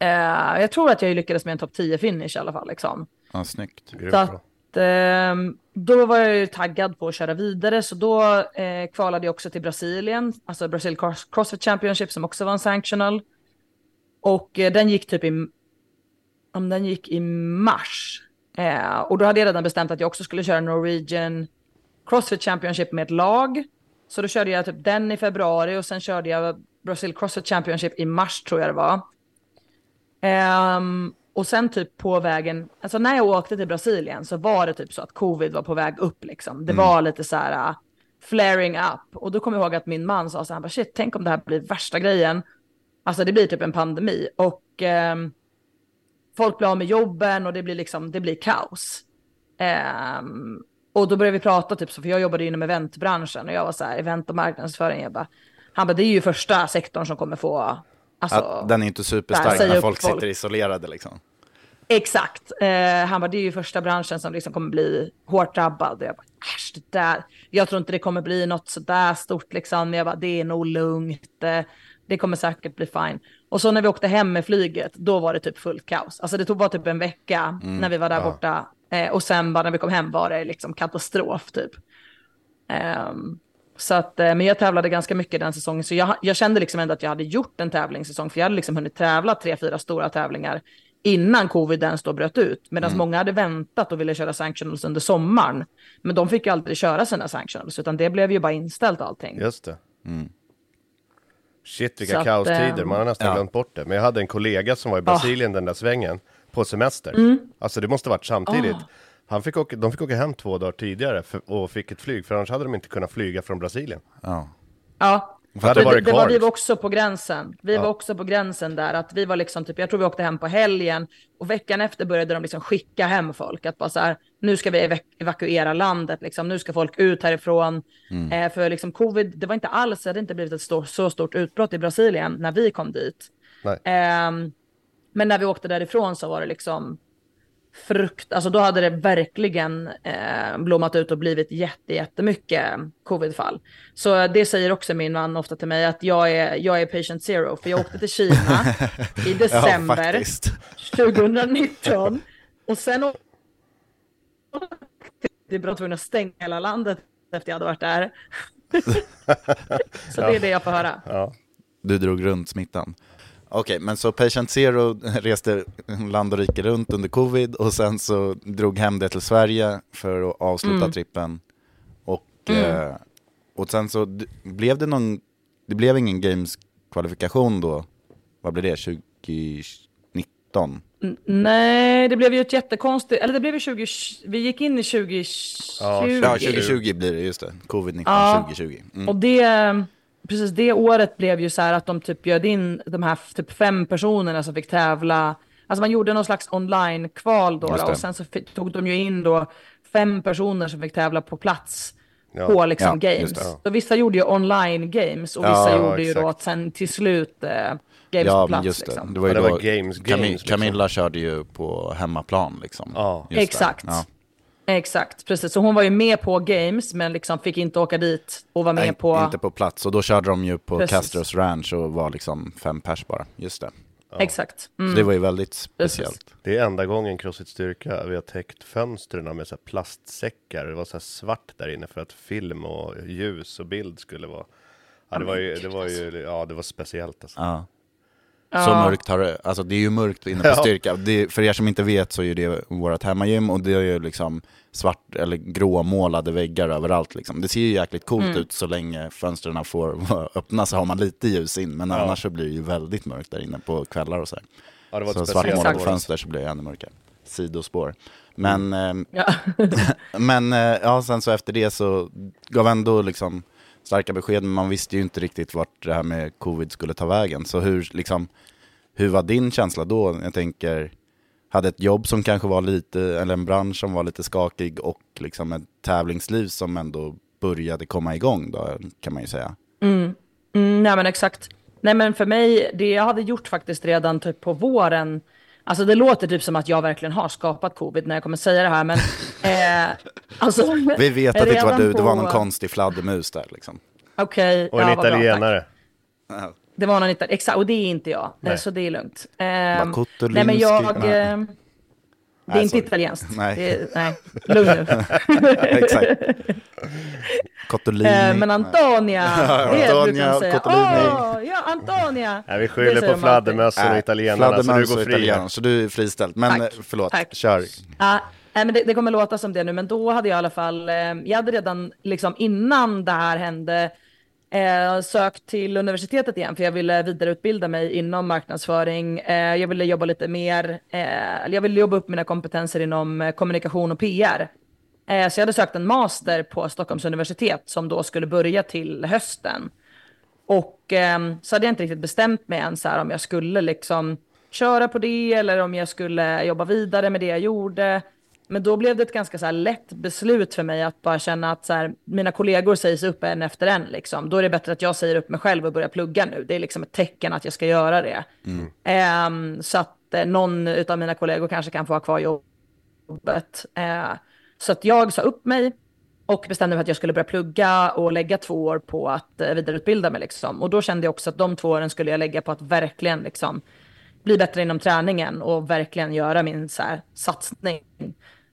Eh, jag tror att jag lyckades med en topp 10 finish i alla fall liksom. Ja, snyggt. Så att, ehm, då var jag ju taggad på att köra vidare, så då eh, kvalade jag också till Brasilien, alltså Brazil Cross Crossfit Championship som också var en sanctional. Och eh, den gick typ i, om den gick i mars. Eh, och då hade jag redan bestämt att jag också skulle köra Norwegian Crossfit Championship med ett lag. Så då körde jag typ den i februari och sen körde jag Brazil Crossfit Championship i mars tror jag det var. Ehm, och sen typ på vägen, alltså när jag åkte till Brasilien så var det typ så att covid var på väg upp liksom. Det var lite så här uh, flaring up. Och då kommer jag ihåg att min man sa så här, han bara, shit, tänk om det här blir värsta grejen. Alltså det blir typ en pandemi och ehm, folk blir av med jobben och det blir liksom, det blir kaos. Ehm, och då började vi prata typ så, för jag jobbade inom eventbranschen och jag var så här, event och marknadsföring, jag bara, han bara, det är ju första sektorn som kommer få, alltså, Att den är inte superstark när folk, folk. sitter isolerade liksom. Exakt. Eh, han bara, det är ju första branschen som liksom kommer bli hårt drabbad. Jag bara, äsch, det där. Jag tror inte det kommer bli något sådär stort liksom. Jag bara, det är nog lugnt. Eh, det kommer säkert bli fine. Och så när vi åkte hem med flyget, då var det typ fullt kaos. Alltså det tog bara typ en vecka när vi var där borta. Eh, och sen bara när vi kom hem var det liksom katastrof typ. Ehm, Så att, eh, men jag tävlade ganska mycket den säsongen, så jag, jag kände liksom ändå att jag hade gjort en tävlingssäsong, för jag hade liksom hunnit tävla tre, fyra stora tävlingar innan covid ens då bröt ut. Medan Mm. många hade väntat och ville köra sanctionals under sommaren. Men de fick ju aldrig köra sina sanctionals, utan det blev ju bara inställt allting. Just det. Mm. Shit vilka att, kaostider, ehm, man har nästan ja. glömt bort det. Men jag hade en kollega som var i Brasilien den där svängen på semester. Mm. Alltså det måste varit samtidigt. Ah. Han fick åka, de fick åka hem två dagar tidigare för, och fick ett flyg, för annars hade de inte kunnat flyga från Brasilien. Ja. Ja, För det, varit det var vi var också på gränsen. Vi Ja. var också på gränsen där, att vi var liksom typ, jag tror vi åkte hem på helgen och veckan efter började de liksom skicka hem folk, att bara så här, nu ska vi evaku- evakuera landet, liksom, nu ska folk ut härifrån. Mm. Eh, för liksom covid, det var inte alls, det hade inte blivit ett stor, så stort utbrott i Brasilien när vi kom dit. Ehm, men när vi åkte därifrån så var det liksom frukt, alltså då hade det verkligen eh, blommat ut och blivit jätte, jättemycket covidfall. Så det säger också min man ofta till mig att jag är, jag är patient zero, för jag åkte till Kina i ja, december faktiskt. 2019 och sen jag var tvungen att stänga hela landet efter jag hade varit där. Så det är det jag får höra. Ja. Du drog runt smittan. Okej, men så Patient Zero reste land och rike runt under covid och sen så drog hem det till Sverige för att avsluta Mm. trippen. Och, eh, och sen så blev det någon, det blev ingen Games-kvalifikation då, vad blev det, 2019? N- Nej, det blev ju ett jättekonstigt, eller det blev ju 20, vi gick in i 2020. Ja, Ja, 2020 blir det, just det. Covid-19 Ja. 2020. Mm. Och det, precis det året blev ju så här att de typ bjöd in de här typ fem personerna som fick tävla. Alltså man gjorde någon slags online-kval då, då och sen så tog de ju in då fem personer som fick tävla på plats Ja. på liksom Ja, games. det, ja. Så vissa gjorde ju online games och vissa ja, gjorde ju då att sen till slut eh, games på Ja, plats. men just det. liksom. Det var ju Ja, det då var games, games, liksom. Camilla körde ju på hemmaplan liksom. Ja. Exakt. Ja. Exakt, precis. Så hon var ju med på games men liksom fick inte åka dit och vara med Nej, på... inte på plats. Och då körde de ju på Precis. Castros Ranch och var liksom fem pers bara. Just det. Exakt. Mm. Så det var ju väldigt speciellt. Det är enda gången Crossfit Styrka vi har täckt fönstren med så här plastsäckar. Det var så här svart där inne för att film och ljus och bild skulle vara. Ja, det var ju, det var ju, ja det var speciellt alltså. Ja. Ja. Så mörkt har det, alltså det är ju mörkt inne på Ja. styrka. Det, för er som inte vet så är det vårt hemmagym och det är ju liksom svart eller gråmålade väggar överallt liksom. Det ser ju jäkligt coolt Mm. ut så länge fönstren får vara öppna så har man lite ljus in. Men Ja. annars så blir det ju väldigt mörkt där inne på kvällar och så här. Ja, det var Så svartmålade fönster så blir det ännu mörkare. Sidospår. Men, Mm. eh, men eh, ja, sen så efter det så gav ändå liksom starka besked, men man visste ju inte riktigt vart det här med covid skulle ta vägen. Så hur, liksom, hur var din känsla då? Jag tänker, hade ett jobb som kanske var lite, eller en bransch som var lite skakig och liksom ett tävlingsliv som ändå började komma igång då, kan man ju säga. Mm, nej men exakt. Nej men för mig, det jag hade gjort faktiskt redan typ på våren, alltså det låter typ som att jag verkligen har skapat covid när jag kommer säga det här, men eh, alltså. Vi vet att det inte var du, det var någon på- konstig fladdermus där liksom. Okej, Och en ja, vad bra, italienare. Det var någon italienare, exakt, och det är inte jag, Nej. så det är lugnt. Cottolinsky? nej men jag, Nej. eh, det är Nej, inte sorry. italienskt. Nej. Det är, nej, lugn nu. Exakt. Cottolini. Eh, men Antonia, det Antonia brukar säga. Åh, ja Antonia. Nej, vi skyller på fladdermössen och italienarna, så du går fri. italienare, Så du är friställd. Men Tack. eh, förlåt, Tack. kör. Ja, nej, men det, det kommer låta som det nu, men då hade jag i alla fall, eh, jag hade redan liksom innan det här hände eh, sökt till universitetet igen, för jag ville vidareutbilda mig inom marknadsföring. Eh, jag ville jobba lite mer, eh, eller jag ville jobba upp mina kompetenser inom eh, kommunikation och PR. Eh, så jag hade sökt en master på Stockholms universitet som då skulle börja till hösten. Och ehm, så hade jag inte riktigt bestämt mig än så här, om jag skulle liksom köra på det eller om jag skulle jobba vidare med det jag gjorde. Men då blev det ett ganska så här lätt beslut för mig att bara känna att så här, mina kollegor sägs upp en efter en. Liksom. Då är det bättre att jag säger upp mig själv och börjar plugga nu. Det är liksom ett tecken att jag ska göra det. Ehm, så att eh, någon av mina kollegor kanske kan få ha kvar jobbet. Eh, så att jag sa upp mig och bestämde mig att jag skulle börja plugga och lägga två år på att eh, vidareutbilda mig. Liksom. Och då kände jag också att de två åren skulle jag lägga på att verkligen liksom, bli bättre inom träningen och verkligen göra min så här, satsning.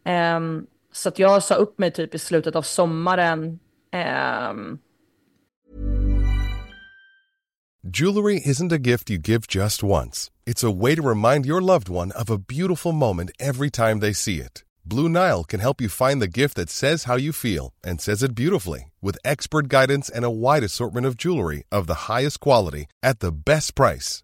Um, så att jag sa upp mig typ i slutet av sommaren. Um... Jewelry isn't a gift you give just once. It's a way to remind your loved one of a beautiful moment every time they see it. Blue Nile can help you find the gift that says how you feel and says it beautifully with expert guidance and a wide assortment of jewelry of the highest quality at the best price.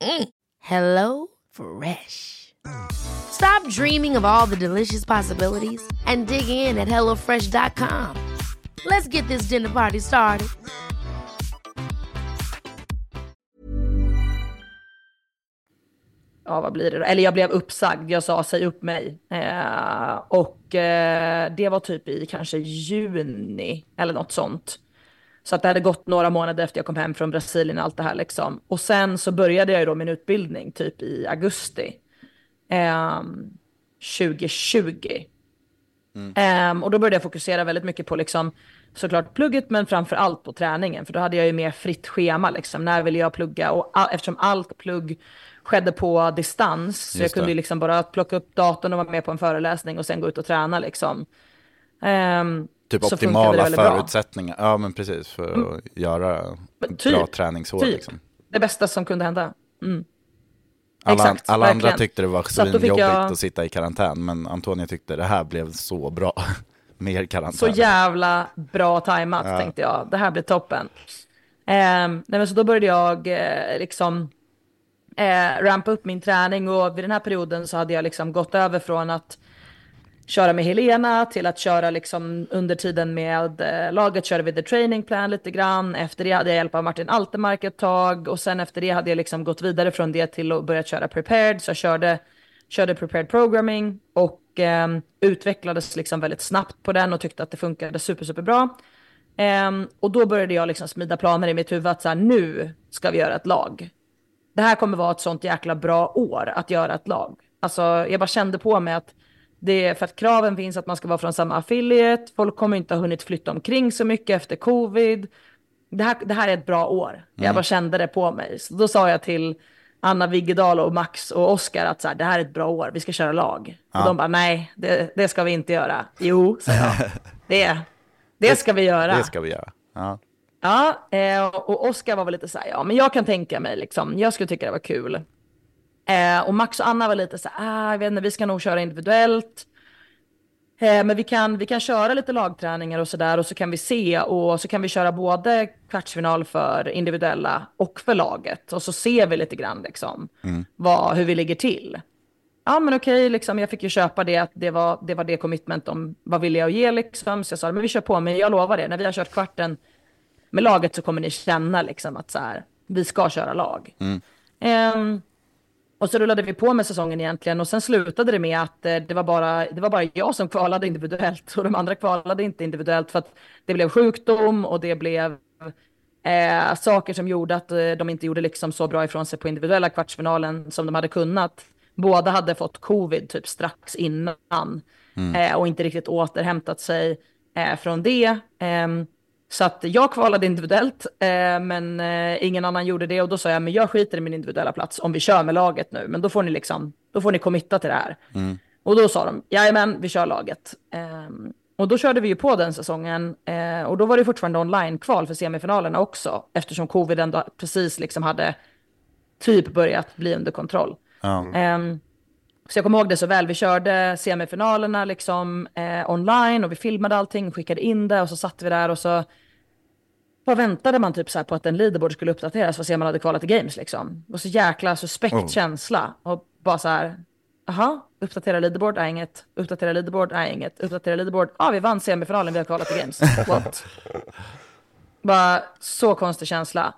Mm. Hello Fresh. Stop dreaming of all the delicious possibilities and dig in at HelloFresh.com. Let's get this dinner party started. ja vad blir det då? Eller jag blev uppsagd, jag sa säg upp mig. Eh, och eh, det var typ i kanske juni eller något sånt. Så att det hade gått några månader efter jag kom hem från Brasilien och allt det här liksom. Och sen så började jag ju då min utbildning typ i augusti. Eh, 2020. Mm. och då började jag fokusera väldigt mycket på liksom såklart plugget men framför allt på träningen. För då hade jag ju mer fritt schema liksom. När ville jag plugga? Och all, eftersom allt plugg skedde på distans. Så jag kunde ju liksom bara plocka upp datorn och vara med på en föreläsning och sen gå ut och träna liksom. Um, typ optimala förutsättningar, ja men precis, för att mm. göra typ, bra träningsår. Typ. Liksom. Det bästa som kunde hända. Mm. Alla, Exakt, alla andra tyckte det var svinjobbigt jag... att sitta i karantän, men Antonija tyckte det här blev så bra. Mer karantän. Så jävla bra tajmat ja. tänkte jag. Det här blir toppen. Um, nej, men så då började jag eh, liksom eh, rampa upp min träning och vid den här perioden så hade jag liksom gått över från att köra med Helena till att köra liksom under tiden med eh, laget körde vi the training plan lite grann. Efter det hade jag hjälp av Martin Altemark ett tag och sen efter det hade jag liksom gått vidare från det till att börja köra prepared. Så jag körde, körde prepared programming och eh, utvecklades liksom väldigt snabbt på den och tyckte att det funkade super, super bra. Eh, och då började jag liksom smida planer i mitt huvud att så här, nu ska vi göra ett lag det här kommer vara ett sånt jäkla bra år att göra ett lag. Alltså jag bara kände på mig att det är för att kraven finns att man ska vara från samma affiliate. Folk kommer inte ha hunnit flytta omkring så mycket efter covid. Det här, det här är ett bra år. Mm. Jag bara kände det på mig. Så då sa jag till Anna Viggedal och Max och Oskar att så här, det här är ett bra år, vi ska köra lag. Ja. Och de bara nej, det, det ska vi inte göra. Jo, sa jag. Det, det ska vi göra. Det ska vi göra. Ja. Ja, eh, och Oskar var väl lite så här, ja men jag kan tänka mig liksom, jag skulle tycka det var kul. Eh, och Max och Anna var lite så här, ah, jag vet inte, vi ska nog köra individuellt. Eh, men vi kan, vi kan köra lite lagträningar och sådär och så kan vi se och så kan vi köra både kvartsfinal för individuella och för laget. Och så ser vi lite grann liksom mm. vad, hur vi ligger till. Ja men okej, liksom, jag fick ju köpa det, att det var det, var det commitment om vad vill jag ge liksom. Så jag sa, men vi kör på, men jag lovar det, när vi har kört kvarten med laget så kommer ni känna liksom att så här, vi ska köra lag. Mm. Um, och så rullade vi på med säsongen egentligen och sen slutade det med att eh, det var bara, det var bara jag som kvalade individuellt och de andra kvalade inte individuellt för att det blev sjukdom och det blev eh, saker som gjorde att eh, de inte gjorde liksom så bra ifrån sig på individuella kvartsfinalen som de hade kunnat. Båda hade fått covid typ strax innan mm. eh, och inte riktigt återhämtat sig eh, från det. Så att jag kvalade individuellt, eh, men eh, ingen annan gjorde det. Och då sa jag, men jag skiter i min individuella plats om vi kör med laget nu. Men då får ni liksom, då får ni committa till det här. Mm. Och då sa de, jajamän, vi kör laget. Eh, och då körde vi ju på den säsongen. Eh, och då var det fortfarande online-kval för semifinalerna också. Eftersom covid ändå precis liksom hade typ börjat bli under kontroll. Mm. Så jag kommer ihåg det så väl. Vi körde semifinalerna liksom eh, online och vi filmade allting, skickade in det och så satt vi där och så bara väntade man typ så på att en leaderboard skulle uppdateras för att se om man hade kvalat till games liksom. Och så jäkla suspekt oh. känsla och bara så här, Jaha, uppdatera leaderboard är inget, uppdatera leaderboard är inget, uppdatera leaderboard, ja ah, vi vann semifinalen, vi har kvalat till games. What? bara så konstig känsla.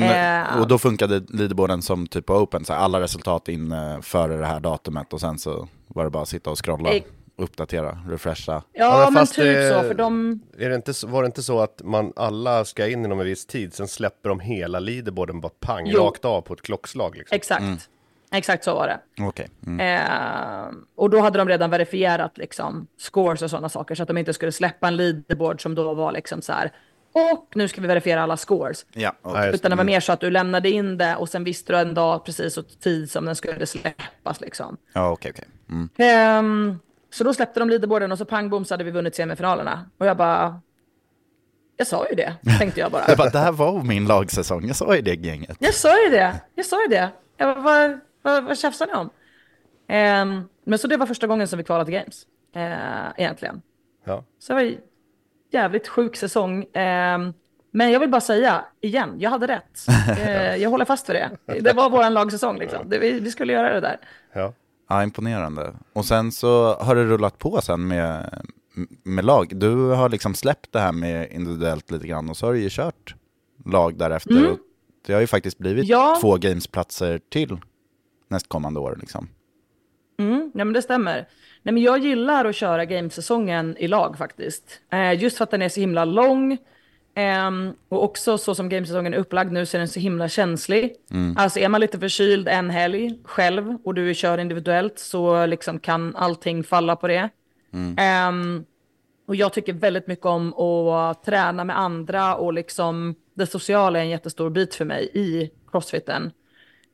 Men, eh, och då funkade leaderboarden som typ på open, så alla resultat in före det här datumet och sen så var det bara att sitta och scrolla? uppdatera, refresha. Ja, Ja, men typ det- så, för de... Är det inte, var det inte så att man alla ska in inom en viss tid, sen släpper de hela leaderboarden bara pang, Jo. rakt av på ett klockslag liksom? Exakt. Exakt så var det. Okej. Mm. Eh, och då hade de redan verifierat liksom scores och sådana saker så att de inte skulle släppa en leaderboard som då var liksom så här. Och nu ska vi verifiera alla scores. Ja. Nej, Utan det var mer så att du lämnade in det och sen visste du en dag precis och tid som den skulle släppas liksom. Ja, okej, okej. Mm. Ehm, så då släppte de leaderboarden och så pang bom så hade vi vunnit semifinalerna. Och jag bara... Jag sa ju det, tänkte jag bara. Jag bara, det här var min lagsäsong, jag sa ju det gänget. Jag sa ju det, jag sa ju det. Jag bara, vad, vad, vad tjafsar ni om? Ehm, men så det var första gången som vi kvalade till Games, eh, egentligen. Ja. Så det var jävligt sjuk säsong. Ehm, men jag vill bara säga, igen, jag hade rätt. Eh, jag håller fast vid det. Det var vår lagsäsong, liksom. det, vi, vi skulle göra det där. Ja. Ja, imponerande. Och sen så har det rullat på sen med, med lag. Du har liksom släppt det här med individuellt lite grann och så har du ju kört lag därefter. Och det har ju faktiskt blivit Ja. två gamesplatser till nästkommande år liksom. Mm, nej men det stämmer. Nej men jag gillar att köra gamesäsongen i lag faktiskt. Eh, just för att den är så himla lång. Ehm, och också så som gamesäsongen är upplagd nu så är den så himla känslig. Alltså är man lite förkyld en helg själv och du kör individuellt så liksom kan allting falla på det. Ehm, och jag tycker väldigt mycket om att träna med andra och liksom det sociala är en jättestor bit för mig i crossfiten.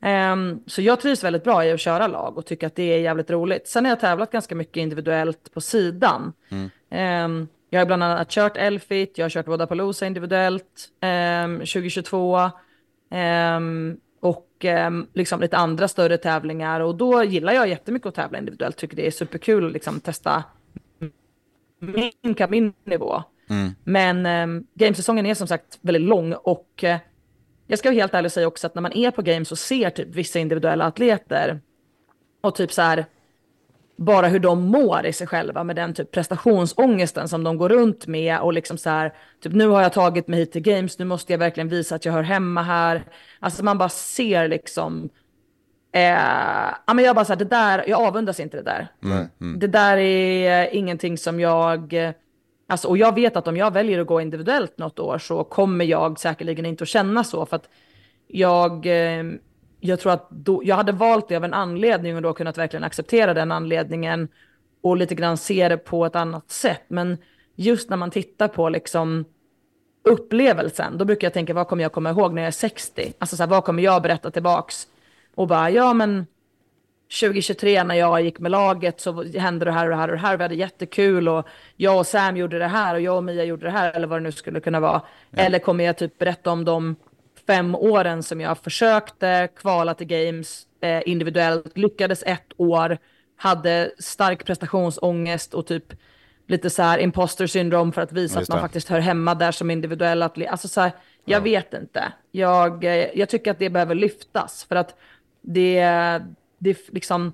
Ehm, så jag trivs väldigt bra i att köra lag och tycker att det är jävligt roligt. Sen har jag tävlat ganska mycket individuellt på sidan. Ehm, jag har bland annat kört Elfit, jag har kört Vodapalooza individuellt ehm, 2022. ehm, och liksom lite andra större tävlingar. Och då gillar jag jättemycket att tävla individuellt. Tycker det är superkul att liksom testa min, min nivå. Men um, gamesäsongen är som sagt väldigt lång och eh, jag ska vara helt ärlig och säga också att när man är på games och ser typ vissa individuella atleter och typ så här bara hur de mår i sig själva med den typ prestationsångesten som de går runt med och liksom så här typ nu har jag tagit mig hit till games, nu måste jag verkligen visa att jag hör hemma här. Alltså man bara ser liksom Eh, ja, men jag bara så här, det där, jag avundas inte det där. Det där är ingenting som jag, alltså, och jag vet att om jag väljer att gå individuellt något år så kommer jag säkerligen inte att känna så för att jag, eh, jag tror att då, jag hade valt det av en anledning och då kunnat verkligen acceptera den anledningen och lite grann se det på ett annat sätt. Men just när man tittar på liksom upplevelsen, då brukar jag tänka vad kommer jag komma ihåg när jag är 60? Alltså så här, vad kommer jag berätta tillbaks? Och bara, ja men 2023 när jag gick med laget så hände det här och det här och det här. Vi hade jättekul och jag och Sam gjorde det här och jag och Mia gjorde det här eller vad det nu skulle kunna vara. Eller kommer jag typ berätta om de fem åren som jag försökte kvala till games eh, individuellt, lyckades ett år, hade stark prestationsångest och typ lite så här imposter syndrom för att visa Ja, att man faktiskt hör hemma där som individuell atlet. Alltså så här, jag vet inte. Jag, eh, jag tycker att det behöver lyftas för att det, det, liksom,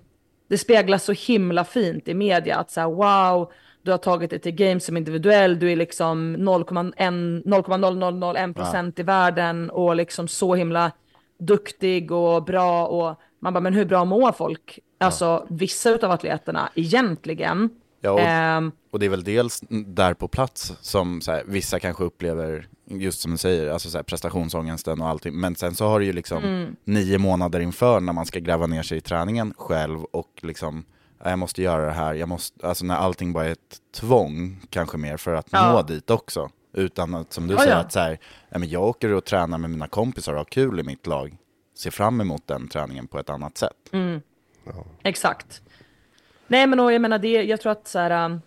det speglas så himla fint i media att så här, wow, du har tagit det till games som individuell, du är liksom 0,1 0,0001 procent i världen och liksom så himla duktig och bra och man bara, men hur bra mår folk? Alltså vissa av atleterna egentligen. Ja, och, Ehm, och det är väl dels där på plats som här, vissa kanske upplever, just som du säger, alltså så här, prestationsångesten och allting. Men sen så har du ju liksom Mm. nio månader inför när man ska gräva ner sig i träningen själv och liksom, "Ja, jag måste göra det här, jag måste, alltså när allting bara är ett tvång kanske mer för att Ja. nå dit också. Utan att, som du Ja, säger, ja. att så här, "Ja, men jag åker och tränar med mina kompisar och har kul i mitt lag. Ser fram emot den träningen på ett annat sätt. Exakt. Nej men och jag menar det, jag tror att så här, um,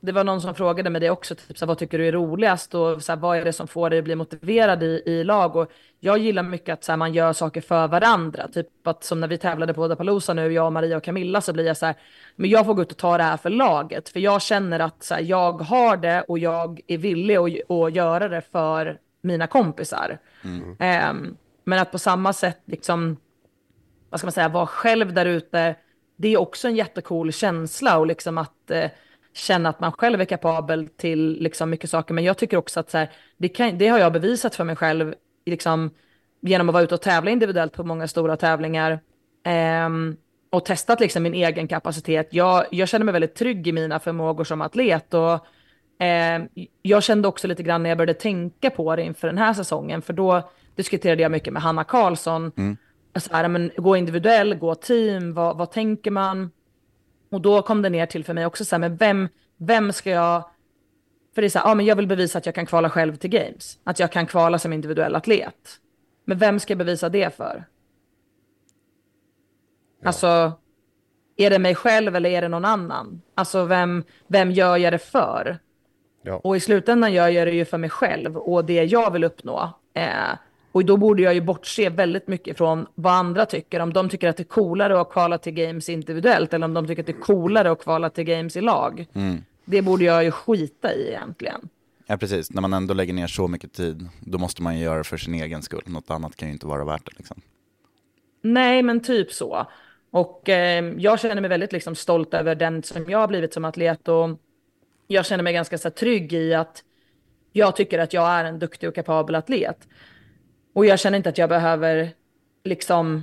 det var någon som frågade mig det också, typ så här, vad tycker du är roligast och så här, vad är det som får dig att bli motiverad i, i lag? Och jag gillar mycket att så här, man gör saker för varandra, typ att som när vi tävlade på Vodapalooza nu, jag, Maria och Camilla, så blir jag så här, men jag får gå ut och ta det här för laget, för jag känner att så jag har det och jag är villig att, att göra det för mina kompisar. Ehm, men att på samma sätt liksom vad ska man säga, vara själv där ute, det är också en jättecool känsla och liksom att eh, känna att man själv är kapabel till liksom mycket saker. Men jag tycker också att så här, det, kan, det har jag bevisat för mig själv liksom, genom att vara ute och tävla individuellt på många stora tävlingar. Ehm, och testat liksom min egen kapacitet. Jag, jag känner mig väldigt trygg i mina förmågor som atlet och eh, jag kände också lite grann när jag började tänka på det inför den här säsongen, för då diskuterade jag mycket med Hanna Karlsson. Mm. Så här, men, gå individuell, gå team, vad, vad tänker man? Och då kom det ner till för mig också så här, men vem, vem ska jag... För det är så här, ja men jag vill bevisa att jag kan kvala själv till games. Att jag kan kvala som individuell atlet. Men vem ska jag bevisa det för? Ja. Alltså, är det mig själv eller är det någon annan? Alltså vem, vem gör jag det för? Ja. Och i slutändan gör jag det ju för mig själv och det jag vill uppnå. Eh, och då borde jag ju bortse väldigt mycket från vad andra tycker. Om de tycker att det är coolare att kvala till games individuellt eller om de tycker att det är coolare att kvala till games i lag. Mm. Det borde jag ju skita i egentligen. Ja, precis. När man ändå lägger ner så mycket tid, då måste man ju göra det för sin egen skull. Något annat kan ju inte vara värt det liksom. Nej, men typ så. Och eh, jag känner mig väldigt liksom, stolt över den som jag har blivit som atlet och jag känner mig ganska så, trygg i att jag tycker att jag är en duktig och kapabel atlet. Och jag känner inte att jag behöver liksom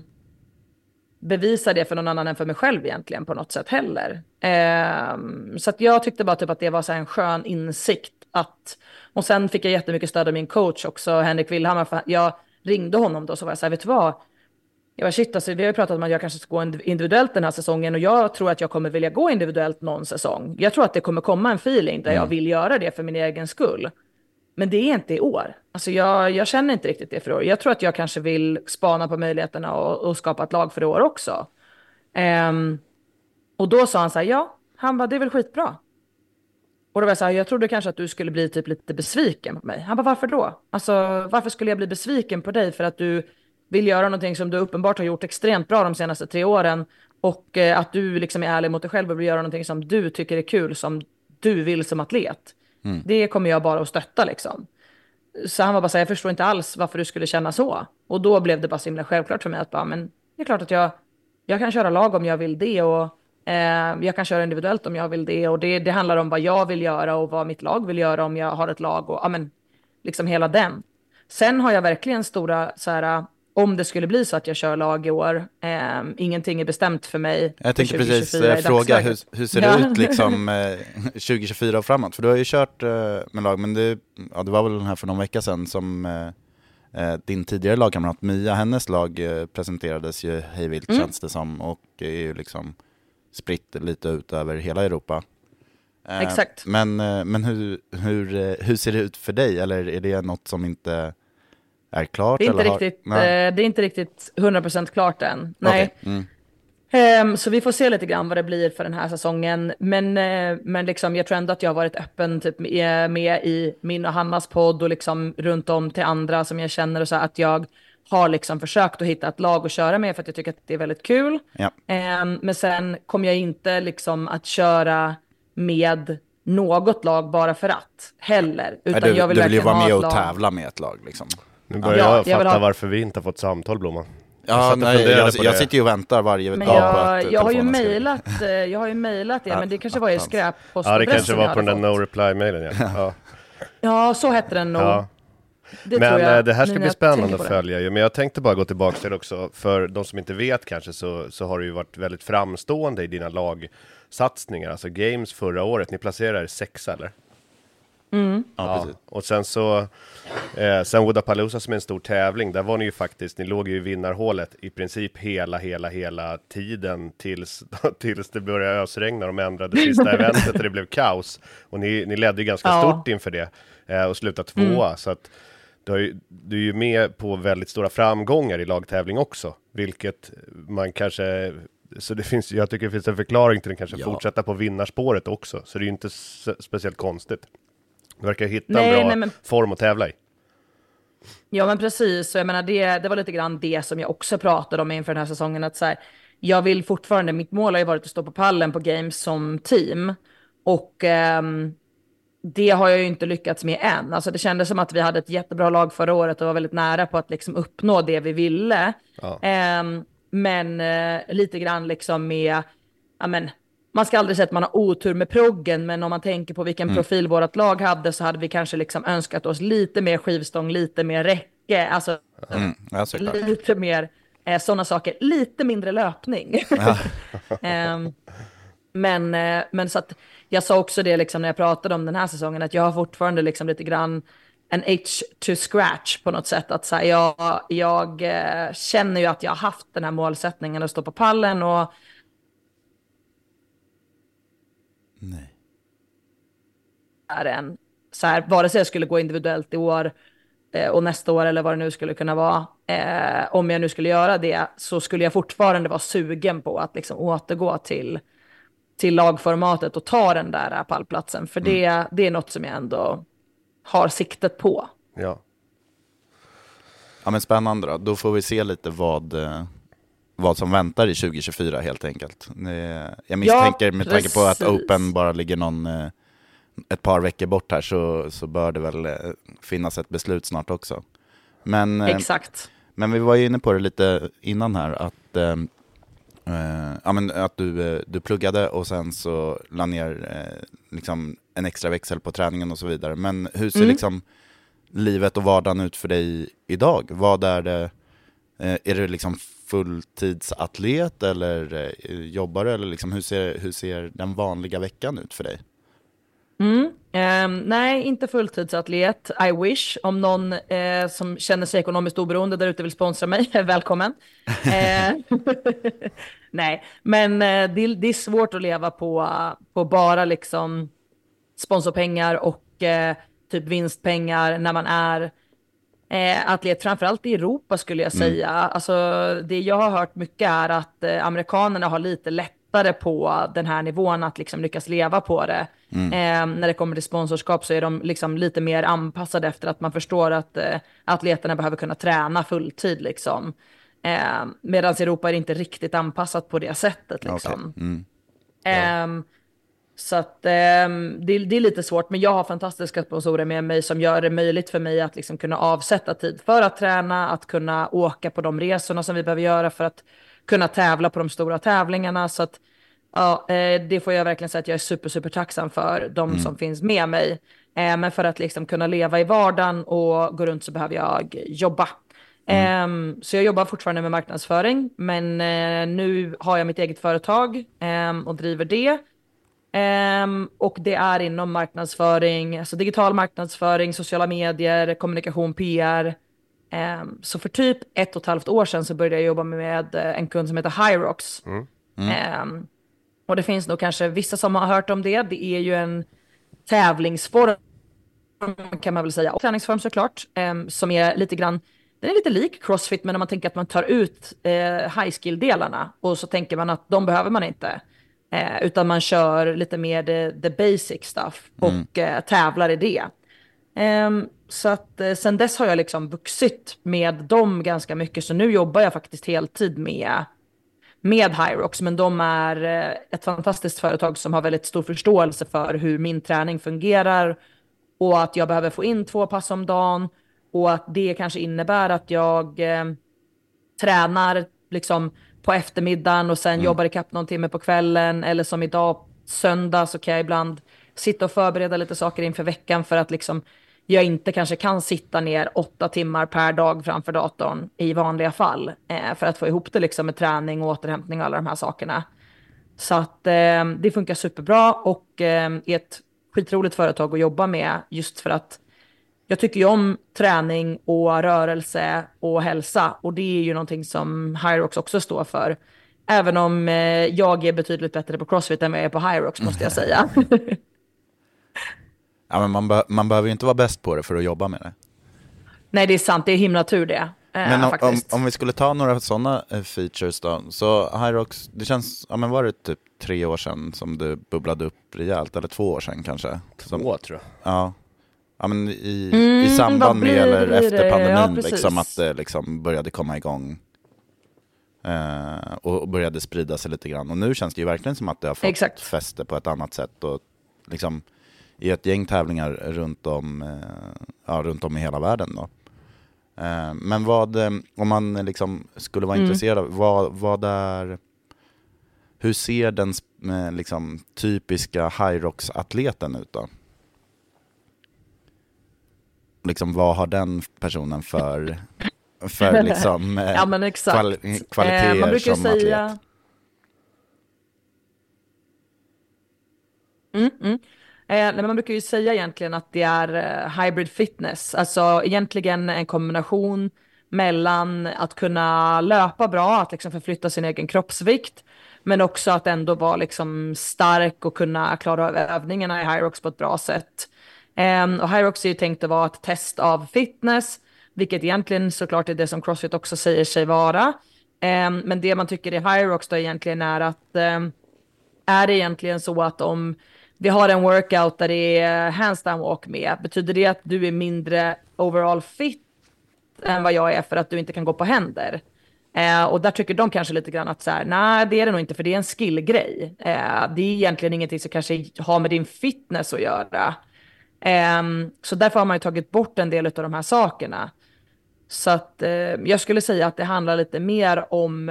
bevisa det för någon annan än för mig själv egentligen på något sätt heller. Eh, så jag tyckte bara typ att det var så en skön insikt att, och sen fick jag jättemycket stöd av min coach också, Henrik Willhammar, för jag ringde honom då så var jag så här, vet du vad, jag var shit, alltså, vi har ju pratat om att jag kanske ska gå individuellt den här säsongen och jag tror att jag kommer vilja gå individuellt någon säsong. Jag tror att det kommer komma en feeling där mm. jag vill göra det för min egen skull. Men det är inte i år. Alltså jag, jag känner inte riktigt det för år. Jag tror att jag kanske vill spana på möjligheterna och, och skapa ett lag för i år också. Um, och då sa han så här, ja, han bara, det är väl skitbra. Och då var jag så här, jag trodde kanske att du skulle bli typ lite besviken på mig. Han bara, varför då? Alltså, varför skulle jag bli besviken på dig för att du vill göra någonting som du uppenbart har gjort extremt bra de senaste tre åren och eh, att du liksom är ärlig mot dig själv och vill göra någonting som du tycker är kul, som du vill som atlet. Mm. Det kommer jag bara att stötta liksom. Så han var bara så här, jag förstår inte alls varför du skulle känna så. Och då blev det bara så himla självklart för mig att bara, men det är klart att jag, jag kan köra lag om jag vill det och eh, jag kan köra individuellt om jag vill det. Och det, det handlar om vad jag vill göra och vad mitt lag vill göra om jag har ett lag och ja, men, liksom hela den. Sen har jag verkligen stora så här, om det skulle bli så att jag kör lag i år. Eh, ingenting är bestämt för mig. Jag tänkte precis eh, fråga, hur, hur, ser det ut liksom, eh, 2024 och framåt? För du har ju kört eh, med lag, men det, ja, det var väl den här för någon vecka sedan som eh, eh, din tidigare lagkamrat Mia, hennes lag presenterades ju hejvilt mm. känns det som och är ju liksom spritt lite ut över hela Europa. Exakt. Men, men hur, hur, hur ser det ut för dig, eller är det något som inte är klart? Det är inte, riktigt, har... eh, det är inte riktigt 100% klart än. Nej. Okay. Mm. Um, så vi får se lite grann vad det blir för den här säsongen. Men, uh, men liksom, jag tror ändå att jag har varit öppen typ, med, med i min och Hannas podd och liksom runt om till andra som jag känner och så att jag har liksom försökt att hitta ett lag att köra med för att jag tycker att det är väldigt kul. Ja. Um, men sen kommer jag inte liksom att köra med något lag bara för att heller. Utan du, jag vill du vill ju vara med och tävla med ett lag liksom. Nu börjar ja, jag, jag fatta ha... varför vi inte har fått samtal, Blomman. Ja, jag, nej, jag, jag sitter ju och väntar varje men dag jag, på att jag har ju mejlat, eh, jag har ju mejlat det, men det kanske var i skräppostadressen Ja, det kanske var på den där no reply-mailen, ja. ja. ja. så hette den nog. Ja. Det men jag, eh, det här ska bli spännande att följa ju, men jag tänkte bara gå tillbaka till det också, för de som inte vet kanske så, så har du ju varit väldigt framstående i dina lagsatsningar, alltså Games förra året, ni placerade er sexa eller? Mm. Ja, ja, och sen så, eh, sen Wodapalooza som är en stor tävling, där var ni ju faktiskt, ni låg ju i vinnarhålet i princip hela, hela, hela tiden tills, tills det började ösregna. De ändrade sista eventet och det blev kaos. Och ni, ni ledde ju ganska ja. stort inför det eh, och slutade tvåa. Mm. Så att du, har ju, du är ju med på väldigt stora framgångar i lagtävling också, vilket man kanske så det finns, jag tycker det finns en förklaring till att kanske ja. fortsätta på vinnarspåret också, så det är ju inte speciellt konstigt. Du verkar hitta nej, en bra nej, men... form att tävla i. Ja men precis, så jag menar det, det var lite grann det som jag också pratade om inför den här säsongen. Att så här, jag vill fortfarande, mitt mål har ju varit att stå på pallen på games som team. Och eh, det har jag ju inte lyckats med än. Alltså det kändes som att vi hade ett jättebra lag förra året och var väldigt nära på att liksom uppnå det vi ville. Ja. Eh, men eh, lite grann liksom med, ja men man ska aldrig säga att man har otur med proggen, men om man tänker på vilken mm. profil vårt lag hade så hade vi kanske liksom önskat oss lite mer skivstång, lite mer räcke, alltså mm. lite mer Eh, Sådana saker, lite mindre löpning. Ehm, men, eh, men så att jag sa också det liksom när jag pratade om den här säsongen, att jag har fortfarande liksom lite grann en H to scratch på något sätt. Att så här, jag, jag eh, känner ju att jag har haft den här målsättningen att stå på pallen och Nej. är en, så här, vare sig jag skulle gå individuellt i år eh, och nästa år eller vad det nu skulle kunna vara, eh, om jag nu skulle göra det, så skulle jag fortfarande vara sugen på att liksom återgå till, till lagformatet och ta den där pallplatsen. För det, det är något som jag ändå har siktet på. Ja. Ja men spännande då. Då får vi se lite vad, eh, vad som väntar i 2024 helt enkelt. Jag misstänker med tanke på att. Open bara ligger någon, eh, ett par veckor bort här så, så bör det väl eh, finnas ett beslut snart också. Men, eh, Exakt. men vi var ju inne på det lite innan här att, ja, men att du, du pluggade och sen så la ner eh, liksom en extra växel på träningen och så vidare. Men hur ser Mm. liksom livet och vardagen ut för dig idag? Vad är det? Eh, är du liksom fulltidsatlet eller eh, jobbar du? Eller liksom, hur, ser, hur ser den vanliga veckan ut för dig? Mm. Ehm, nej, inte fulltidsatlet. I wish. Om någon eh, som känner sig ekonomiskt oberoende där ute vill sponsra mig, välkommen. Eh, nej, men eh, det, är- det är svårt att leva på, på bara liksom sponsorpengar och eh, typ vinstpengar när man är eh, atlet, framförallt i Europa skulle jag säga. Alltså, det jag har hört mycket är att eh, amerikanerna har lite lättare på den här nivån att liksom lyckas leva på det. Eh, när det kommer till sponsorskap så är de liksom lite mer anpassade efter att man förstår att eh, atleterna behöver kunna träna fulltid. Liksom. Eh, Medan Europa är inte riktigt anpassat på det sättet. Liksom. Okej. Mm. Ehm, så att ehm, det, det är lite svårt, men jag har fantastiska sponsorer med mig som gör det möjligt för mig att liksom kunna avsätta tid för att träna, att kunna åka på de resorna som vi behöver göra för att kunna tävla på de stora tävlingarna. Så att ja, eh, det får jag verkligen säga att jag är super, super tacksam för, de som finns med mig. Eh, men för att liksom kunna leva i vardagen och gå runt så behöver jag jobba. Ehm, så jag jobbar fortfarande med marknadsföring, men eh, nu har jag mitt eget företag ehm, och driver det. Ehm, och det är inom marknadsföring, alltså digital marknadsföring, sociala medier, kommunikation, PR. Ehm, så för typ ett och ett halvt år sedan så började jag jobba med eh, en kund som heter Hyrox. Ehm, och det finns nog kanske vissa som har hört om det. Det är ju en tävlingsform kan man väl säga. Och träningsform såklart, som är lite grann, den är lite lik crossfit, men när man tänker att man tar ut eh, high skill-delarna och så tänker man att de behöver man inte. Eh, utan man kör lite mer the, the basic stuff och eh, tävlar i det. Ehm, så att eh, sen dess har jag liksom vuxit med dem ganska mycket, så nu jobbar jag faktiskt heltid med med Hyrox, men de är eh, ett fantastiskt företag som har väldigt stor förståelse för hur min träning fungerar och att jag behöver få in två pass om dagen och att det kanske innebär att jag eh, tränar liksom på eftermiddagen och sen jobbar ikapp någon timme på kvällen eller som idag söndag så kan jag ibland sitta och förbereda lite saker inför veckan för att liksom jag inte kanske kan sitta ner åtta timmar per dag framför datorn i vanliga fall eh, för att få ihop det liksom med träning och återhämtning och alla de här sakerna. Så att eh, det funkar superbra och eh, är ett skitroligt företag att jobba med just för att jag tycker ju om träning och rörelse och hälsa och det är ju någonting som Hyrox också står för. Även om eh, jag är betydligt bättre på crossfit än vad jag är på Hyrox måste jag säga. Ja, men man, be- man behöver ju inte vara bäst på det för att jobba med det. Nej det är sant, det är himla tur det. Eh, Men om, om, om vi skulle ta några sådana eh, features då. Så Hyrox, det känns, ja men var det typ tre år sedan som du bubblade upp rejält? Eller två år sedan kanske? Som, Två tror jag. Ja. Ja men i, Mm, i samband med eller efter Ja, pandemin precis. liksom att det liksom började komma igång. Eh, och började sprida sig lite grann. Och nu känns det ju verkligen som att det har fått Exakt. fäste på ett annat sätt. Och liksom i ett gäng tävlingar runt om, eh, ja, runt om i hela världen. Då. Eh, men vad, eh, om man liksom skulle vara Mm. intresserad vad, vad är, hur ser den eh, liksom, typiska Hyrox-atleten ut då? Liksom, vad har den personen för för liksom, eh, Ja, men exakt. kvali- Eh, kvaliteter man brukar som säga... atlet. Mm, mm. Eh, man brukar ju säga egentligen att det är eh, hybrid fitness, alltså egentligen en kombination mellan att kunna löpa bra, att liksom förflytta sin egen kroppsvikt, men också att ändå vara liksom stark och kunna klara av övningarna i Hyrox på ett bra sätt. Ehm, och Hyrox är ju tänkt att vara ett test av fitness, vilket egentligen såklart är det som Crossfit också säger sig vara. Ehm, men det man tycker i Hyrox då egentligen är att ehm, är det egentligen så att om vi har en workout där det är handstand walk med, betyder det att du är mindre overall fit än vad jag är för att du inte kan gå på händer? Eh, och där tycker de kanske lite grann att så här, nej det är det nog inte för det är en skillgrej. Eh, det är egentligen ingenting som kanske har med din fitness att göra. Ehm, så därför har man ju tagit bort en del av de här sakerna. Så att eh, jag skulle säga att det handlar lite mer om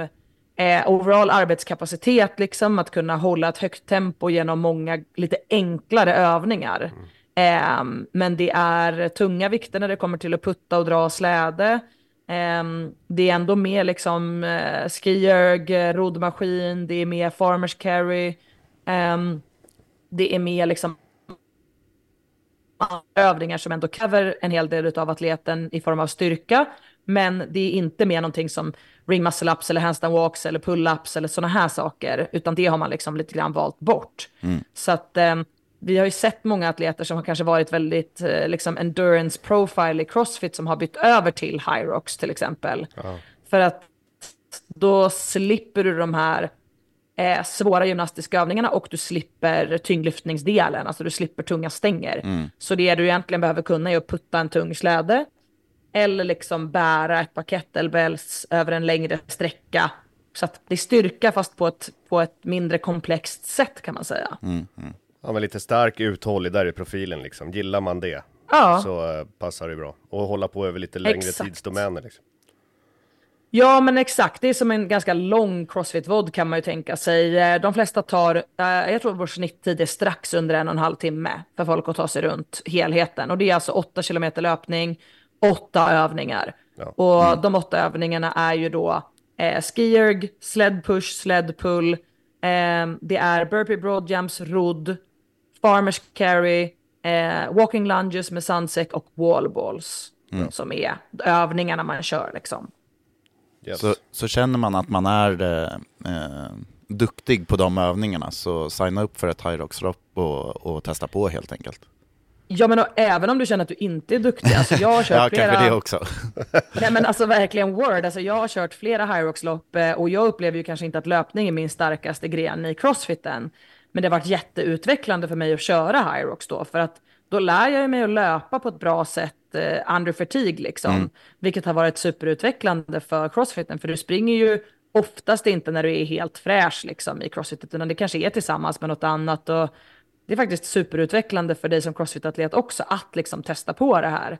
eh, overall arbetskapacitet, liksom att kunna hålla ett högt tempo genom många lite enklare övningar. Ehm, men det är tunga vikter när det kommer till att putta och dra släde. Ehm, det är ändå mer liksom eh, skierg, roddmaskin, det är mer farmers carry. Det är mer liksom övningar som ändå kräver en hel del av atleten i form av styrka. Men det är inte mer någonting som ring muscle ups eller handstand walks eller pull-ups eller sådana här saker. Utan det har man liksom lite grann valt bort. Så att eh, vi har ju sett många atleter som har kanske varit väldigt eh, liksom endurance profile i crossfit som har bytt över till Hyrox till exempel. För att då slipper du de här eh, svåra gymnastiska övningarna och du slipper tyngdlyftningsdelen, alltså du slipper tunga stänger. Så det du egentligen behöver kunna är att putta en tung släde eller liksom bära ett par kettlebells över en längre sträcka. Så att det är styrka fast på ett, på ett mindre komplext sätt kan man säga. Ja, men lite stark, uthållig, där är profilen liksom. Gillar man det Ja. så eh, passar det bra. Och hålla på över lite längre Exakt. tidsdomäner liksom. Ja, men exakt. Det är som en ganska lång crossfit-vod kan man ju tänka sig. Eh, De flesta tar, eh, jag tror vår snitttid är strax under en och en halv timme för folk att ta sig runt helheten. Och det är alltså åtta kilometer löpning, åtta övningar. Ja. Och de åtta övningarna är ju då eh, skierg, sled push, sled pull, eh, det är burpee broad jumps, rodd, farmers carry, eh, walking lunges med sunsäck och wallballs. Som är övningarna man kör liksom. Yes. Så, så känner man att man är eh, duktig på de övningarna så signa upp för ett Hyrox-lopp och, och testa på helt enkelt. Ja men och även om du känner att du inte är duktig, alltså jag har kört Ja, flera... kanske det också. Nej men alltså verkligen word, alltså jag har kört flera Hyrox-lopp eh, och jag upplever ju kanske inte att löpning är min starkaste gren i crossfiten. Men det har varit jätteutvecklande för mig att köra Hyrox då, för att då lär jag mig att löpa på ett bra sätt eh, under fatigue liksom. Vilket har varit superutvecklande för crossfiten, för du springer ju oftast inte när du är helt fräsch liksom i crossfit, utan det kanske är tillsammans med något annat. Och det är faktiskt superutvecklande för dig som crossfit-atlet också att liksom testa på det här.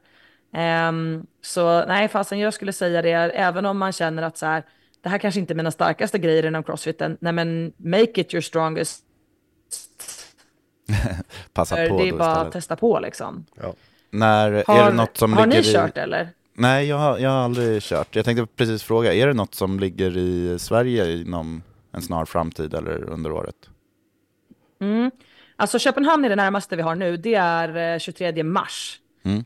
Ehm, så nej, fasen jag skulle säga det, även om man känner att så här, det här kanske inte är mina starkaste grejer inom crossfiten, nej men make it your strongest. Passa på det är då bara att istället. testa på liksom. Ja. När, Har, är det något som har ligger ni i... kört eller? Nej, jag har, jag har aldrig kört. Jag tänkte precis fråga, är det något som ligger i Sverige inom en snar framtid eller under året? Mm. Alltså Köpenhamn är det närmaste vi har nu, det är eh, 23 mars. Mm.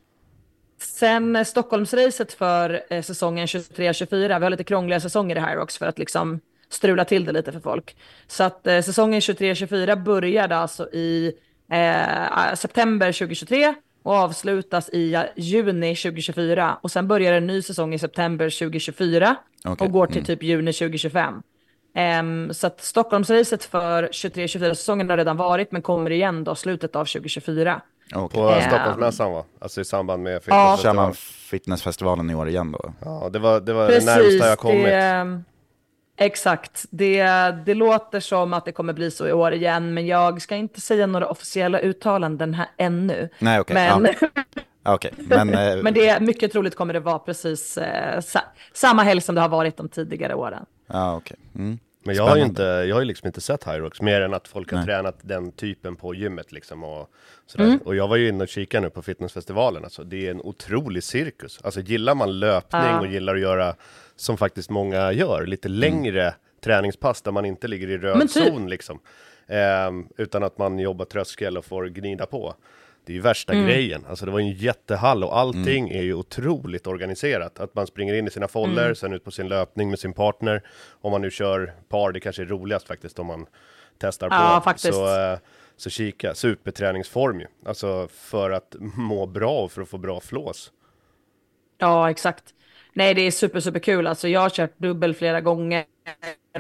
Sen eh, Stockholmsracet för eh, säsongen 23-24, vi har lite krångliga säsonger i Hyrox för att liksom strula till det lite för folk. Så att eh, säsongen 23-24 började alltså i eh, september 2023 och avslutas i juni 2024. Och sen börjar en ny säsong i september 2024 Okej, och går till mm. typ juni 2025. Ehm, så att Stockholmsracet för 23-24 säsongen har redan varit men kommer igen då slutet av 2024. Okej. På Ehm. Stockholmsmässan va? Alltså i samband med Ja. Kör man fitnessfestivalen. fitnessfestivalen i år igen då? Ja, det var det, var det närmsta jag kommit. Det, exakt, det, det låter som att det kommer bli så i år igen men jag ska inte säga några officiella uttalanden här ännu. Nej, okej. Men, Ja, okej. Men, eh, men det är mycket troligt kommer det vara precis eh, sa, samma helg som det har varit de tidigare åren. Ja, okej. Mm. Men jag har ju inte, jag har ju liksom inte sett Hyrox mer än att folk har Nej. tränat den typen på gymmet liksom och sådär. Mm. Och jag var ju inne och kikade nu på fitnessfestivalen, alltså det är en otrolig cirkus. Alltså gillar man löpning Ja. och gillar att göra, som faktiskt många gör, lite längre träningspass där man inte ligger i röd typ. zon liksom. Ehm, utan att man jobbar tröskel och får gnida på. Det är ju värsta Mm. grejen. Alltså det var ju en jättehall och allting är ju otroligt organiserat. Att man springer in i sina foller, Mm. sen ut på sin löpning med sin partner. Om man nu kör par, det kanske är roligast faktiskt om man testar på. Ja, faktiskt. Så, eh, så kika, superträningsform ju. Alltså för att må bra och för att få bra flås. Ja, exakt. Nej, det är super, super kul. Alltså, jag har kört dubbel flera gånger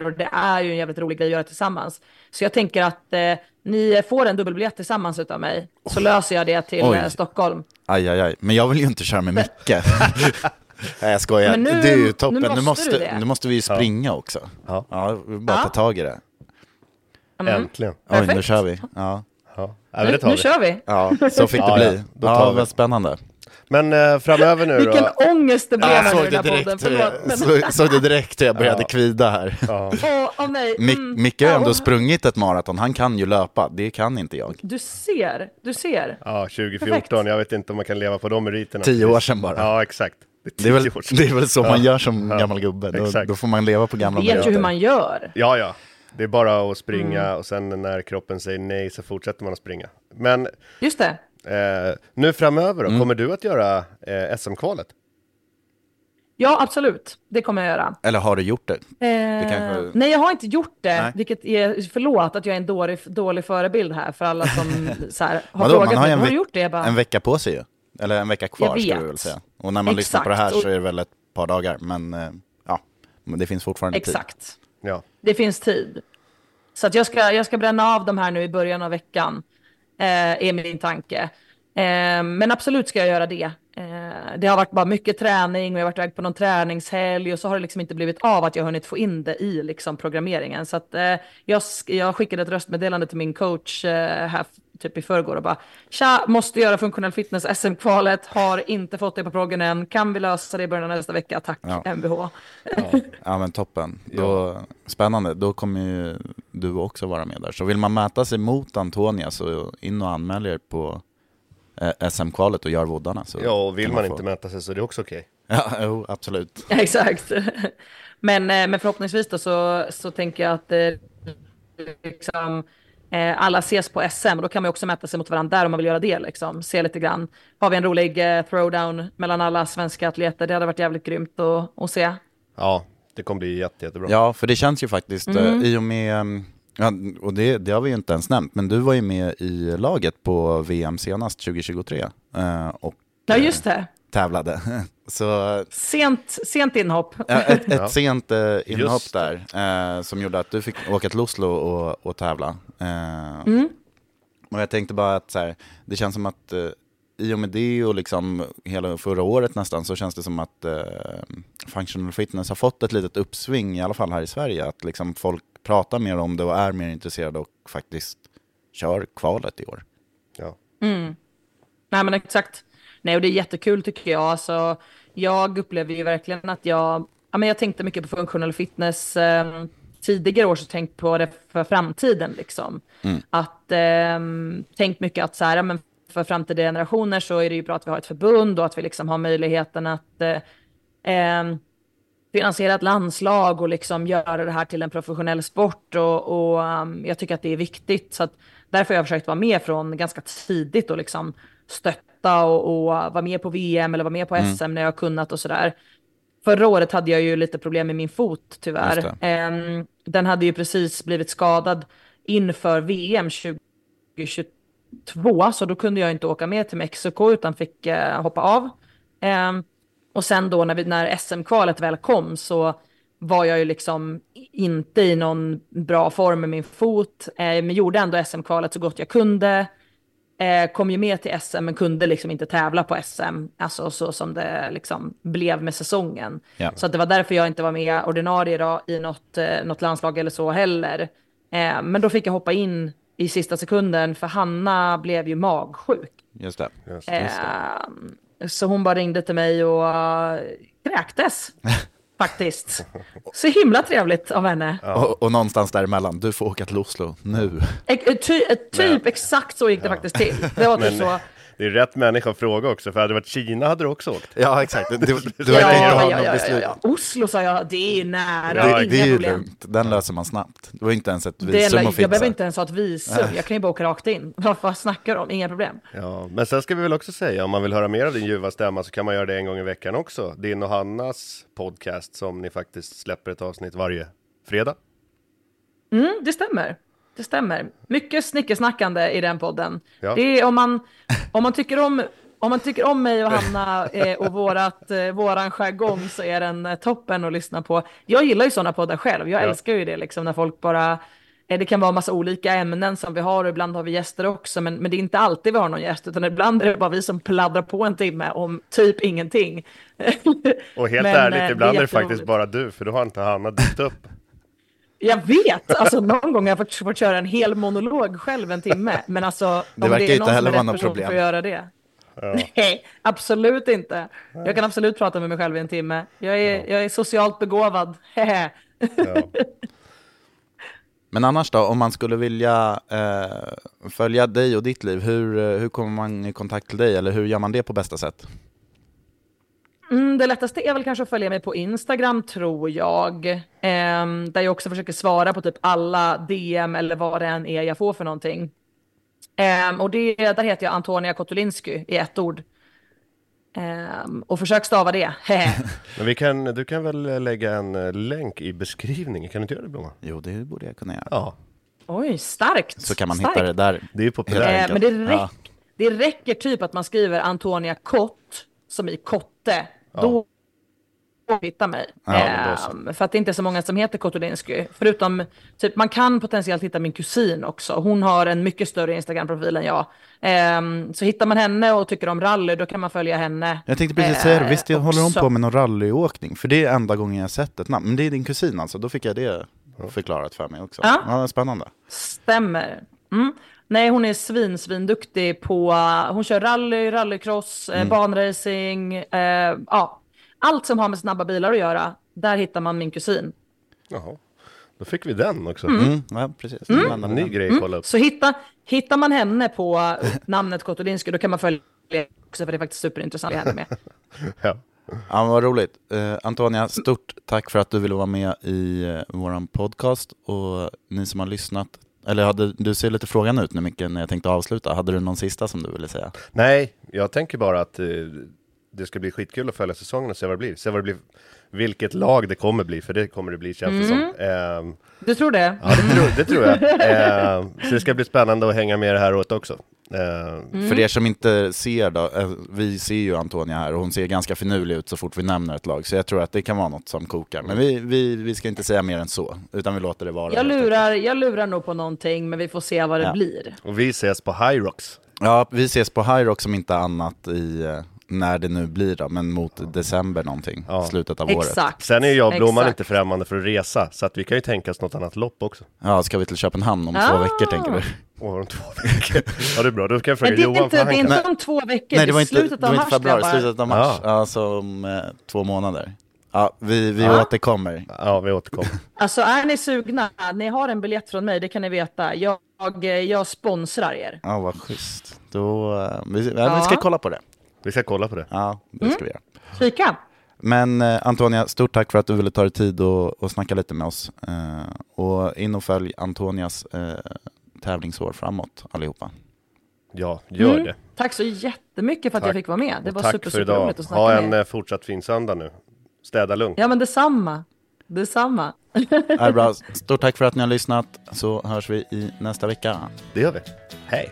och det är ju en jävligt rolig grej att göra tillsammans. Så jag tänker att eh, ni får en dubbelbiljett tillsammans utav mig, så löser jag det till Oj. eh, Stockholm. Aj, aj, aj. Men jag vill ju inte köra med Micke. Nej, jag skojar. Men nu- det är ju nu toppen. Nu måste måste, du det. nu måste vi ju springa också. Ja. Ja, bara Ja. ta tag i det. Mm. Äntligen. Oj, nu kör vi. Ja, Ja, ja Nu, nu kör vi. ja så fick det Ja, ja. bli. Då Ja, tar vi. vad spännande. Men eh, framöver nu Vilken då. ångest det blev Jag här nu i såg den det här podden. Förlåt. jag, Men, såg, såg det direkt hur jag började Ja. kvida här. Ja. åh, åh, nej. Mm. Micke har ju Ja, ändå och- sprungit ett maraton, han kan ju löpa, det kan inte jag. Du ser, du ser. Ja, 2014, Perfekt. jag vet inte om man kan leva på de meriterna. Tio år sedan bara. Ja, exakt. Det är väl, tio år sedan. det är väl så man Ja. gör som Ja. gammal gubbe, då, Exakt. då får man leva på gamla Vet ju meriter. hur man gör. Ja, ja. Det är bara att springa Mm. och sen när kroppen säger nej så fortsätter man att springa. Men Just det. Eh, nu framöver då, Mm. kommer du att göra eh, SM-kvalet? Ja, absolut. Det kommer jag göra. Eller har du gjort det? Eh, kanske- Nej, jag har inte gjort det. Nej. Vilket är, förlåt att jag är en dålig, dålig förebild här för alla som så här, har Vadå, frågat man har mig. Har du gjort det? Jag bara, en vecka på sig ju. Eller en vecka kvar Jag ska vi vet. väl säga. Och när man lyssnar på det här Exakt. så är det väl ett par dagar, men eh, ja, men det finns fortfarande tid. Exakt. Ja. Det finns tid. Så att jag, ska, jag ska bränna av de här nu i början av veckan. Eh, är min tanke. Eh, men absolut ska jag göra det. Eh, det har varit bara mycket träning och jag har varit iväg på någon träningshelg och så har det liksom inte blivit av att jag hunnit få in det i liksom programmeringen. Så att eh, jag, jag skickade ett röstmeddelande till min coach eh, här typ i förrgår och bara tja, måste göra funktionell fitness SM-kvalet, har inte fått det på proggen än, kan vi lösa det i början av nästa vecka, tack Ja. MBH. Ja men toppen. Då, Spännande, då kommer ju du också vara med där. Så vill man mäta sig mot Antonia så in och anmäl er på SM-kvalet och gör voddarna. Så ja, och vill man få- inte mäta sig så är det också okej. Ja, jo, absolut. Exakt. Men, eh, men förhoppningsvis då så, så tänker jag att eh, liksom, eh, alla ses på SM och då kan man också mäta sig mot varandra där om man vill göra det. Liksom. Se lite grann. Har vi en rolig eh, throwdown mellan alla svenska atleter? Det hade varit jävligt grymt att, att se. Ja, det kommer bli jätte, jättebra. Ja, för det känns ju faktiskt, eh, Mm. i och med, mm, ja, och det, det har vi ju inte ens nämnt, men du var ju med i laget på VM senast 2023 eh, och Ja, just det. tävlade. Så Sent, sent inhopp. Ett, ett Ja. sent eh, inhopp Just där eh, som gjorde att du fick åka till Oslo och, och tävla. Eh, Mm. Och jag tänkte bara att så här, det känns som att eh, i och med det och liksom hela förra året nästan så känns det som att eh, functional fitness har fått ett litet uppsving i alla fall här i Sverige. Att liksom folk pratar mer om det och är mer intresserade och faktiskt kör kvalet i år. Ja. Mm. Nej men exakt. Nej och det är jättekul tycker jag. Alltså, jag upplever ju verkligen att jag, ja, men jag tänkte mycket på funktionell fitness eh, tidigare år så tänkt på det för framtiden liksom. Mm. Att eh, tänkt mycket att så här, ja, men för framtida generationer så är det ju bra att vi har ett förbund och att vi liksom har möjligheten att eh, eh, finansiera ett landslag och liksom göra det här till en professionell sport och, och um, jag tycker att det är viktigt så därför har jag försökt vara med från ganska tidigt och liksom stötta och, och vara med på VM eller vara med på Mm. SM när jag har kunnat och sådär. Förra året hade jag ju lite problem med min fot tyvärr. Ehm, den hade ju precis blivit skadad inför VM 2022 så då kunde jag inte åka med till Mexiko utan fick eh, hoppa av. Ehm, och sen då när, vi, när SM-kvalet väl kom så var jag ju liksom inte i någon bra form med min fot, eh, men gjorde ändå SM-kvalet så gott jag kunde. Eh, kom ju med till SM men kunde liksom inte tävla på SM, alltså så som det liksom blev med säsongen. Ja. Så att det var därför jag inte var med ordinarie då, i något, eh, något landslag eller så heller. Eh, men då fick jag hoppa in i sista sekunden för Hanna blev ju magsjuk. Just det. Just det. Så hon bara ringde till mig och uh, kräktes. faktiskt. Så himla trevligt av henne. Och, och någonstans däremellan, du får åka till Oslo nu. E- Ty, eh, typ exakt så gick det faktiskt till. Det var typ Men- så. Det är rätt människa att fråga också, för hade det varit Kina hade du också åkt. Ja, exakt. Du, du, du Ja, Ja, ja, ja, ja, ja. Oslo sa jag, det är nära, Ja, Det, inga det är ju problem. lugnt, den löser man snabbt. Det var inte ens ett Det visum är, att jag behöver inte ens ha ett visum, jag kan ju bara åka rakt in. Vad, vad snackar du om? Inga problem. Ja, men sen ska vi väl också säga, om man vill höra mer av din ljuva stämma så kan man göra det en gång i veckan också. Din och Hannas podcast som ni faktiskt släpper ett avsnitt varje fredag. Mm, det stämmer. Det stämmer. Mycket snickersnackande i den podden. Ja. Det är om man, om man tycker om om man tycker om mig och Hanna eh, och vårat, eh, våran jargong så är den eh, toppen att lyssna på. Jag gillar ju sådana poddar själv. Jag Ja. älskar ju det liksom när folk bara eh, det kan vara massa olika ämnen som vi har och ibland har vi gäster också, men, men det är inte alltid vi har någon gäst, utan ibland är det bara vi som pladdrar på en timme om typ ingenting. Och helt Men, ärligt, eh, ibland är det faktiskt bara du, för då har inte Hanna dykt upp. Jag vet, alltså någon gång har jag fått, fått köra en hel monolog själv en timme, men alltså Det om verkar det är inte någon som heller är rätt person problem. för att göra det. Ja. Nej, absolut inte. Jag kan absolut prata med mig själv i en timme. Jag är, jag är socialt begåvad. Ja. Men annars då, om man skulle vilja eh, följa dig och ditt liv, hur, eh, hur kommer man i kontakt till dig? Eller hur gör man det på bästa sätt? Mm, det lättaste är väl kanske att följa mig på Instagram tror jag. Ehm, där jag också försöker svara på typ alla DM eller vad det än är jag får för någonting. Ehm, och det, där heter jag Antonia Kotulinsky i ett ord. Ehm, och försök stava det. Men vi kan, du kan väl lägga en eh, länk i beskrivningen, kan du inte göra det Blomma? Jo, det borde jag kunna göra. Ja, Oj, starkt. Så kan man starkt. hitta det där. det är ju populärt. Eh, men det, Ja. räck, det räcker typ att man skriver Antonia Kott, som i kotte. Då hittar mig. Ja. Ehm, för att det inte är så många som heter Kotulinsky. Förutom, typ, man kan potentiellt hitta min kusin också. Hon har en mycket större Instagram-profil än jag. Ehm, så hittar man henne och tycker om rally, då kan man följa henne. Jag tänkte precis säga det, Eh, visst håller hon på med någon rallyåkning? För det är enda gången jag sett ett namn. Men det är din kusin alltså, då fick jag det förklarat för mig också. Ja. Ja, spännande. Stämmer. Mm. Nej, hon är svin, svin duktig på, hon kör rally, rallycross, eh, banracing, eh, ja, allt som har med snabba bilar att göra. Där hittar man min kusin. Jaha. Då fick vi den också. Mm, ja, precis. En ny grej att kolla upp. Så hitta, hittar man henne på eh, namnet Kotulinsky, då kan man följa också, för det är faktiskt superintressant att henne med. Ja. Ja, vad roligt. Eh, Antonia, stort tack för att du ville vara med i eh, vår podcast. Och ni som har lyssnat, eller hade, du ser lite frågan ut nu Micke, när jag tänkte avsluta. Hade du någon sista som du ville säga? Nej, jag tänker bara att eh, det ska bli skitkul att följa säsongen och se vad det blir. Se vad det blir, vilket lag det kommer bli, för det kommer det bli känns det som. Ehm, Du tror det? ja, det tror, det tror jag. Ehm, så det ska bli spännande att hänga med det här året också. Ehm, För er som inte ser då, eh, vi ser ju Antonia här och hon ser ganska finurlig ut så fort vi nämner ett lag. Så jag tror att det kan vara något som kokar. Men vi, vi, vi ska inte säga mer än så, utan vi låter det vara. Jag lurar, jag lurar nog på någonting, men vi får se vad det Ja. blir. och vi ses på High Rocks. Ja, vi ses på High Rock som inte annat i, eh, när det nu blir då, men mot december någonting, Ja. slutet av året. Exakt. Sen är jag och Blomman Exakt. inte främmande för att resa, så att vi kan ju tänka oss något annat lopp också. Ja, ska vi till Köpenhamn om två Ah. veckor tänker du? Åh, om två veckor. Ja, det är bra. Då kan jag fråga det är Johan, inte, det är inte om två veckor, Nej, det var är inte, slutet det av var mars. inte februari, grabbar. slutet av mars. Ja. Alltså om eh, två månader. Ja, vi, vi Ja. återkommer. Ja, vi återkommer. Alltså är ni sugna, ni har en biljett från mig, det kan ni veta. Jag, jag sponsrar er. Ja, vad schysst. Då, eh, vi. Ja. vi ska kolla på det. Vi ska kolla på det. Ja, det Mm. ska vi göra. Kika. Men eh, Antonia, stort tack för att du ville ta dig tid och, och snacka lite med oss. Eh, och in och följ Antonias eh, tävlingsår framåt allihopa. Ja, gör Mm. det. Tack så jättemycket för att Tack. jag fick vara med. Det Och var tack super, super roligt att snacka Ha med en er. eh, fortsatt fin söndag nu. Städa lugnt. Ja men detsamma. Detsamma. Är bra? Stort tack för att ni har lyssnat, så hörs vi i nästa vecka. Det gör vi. Hej!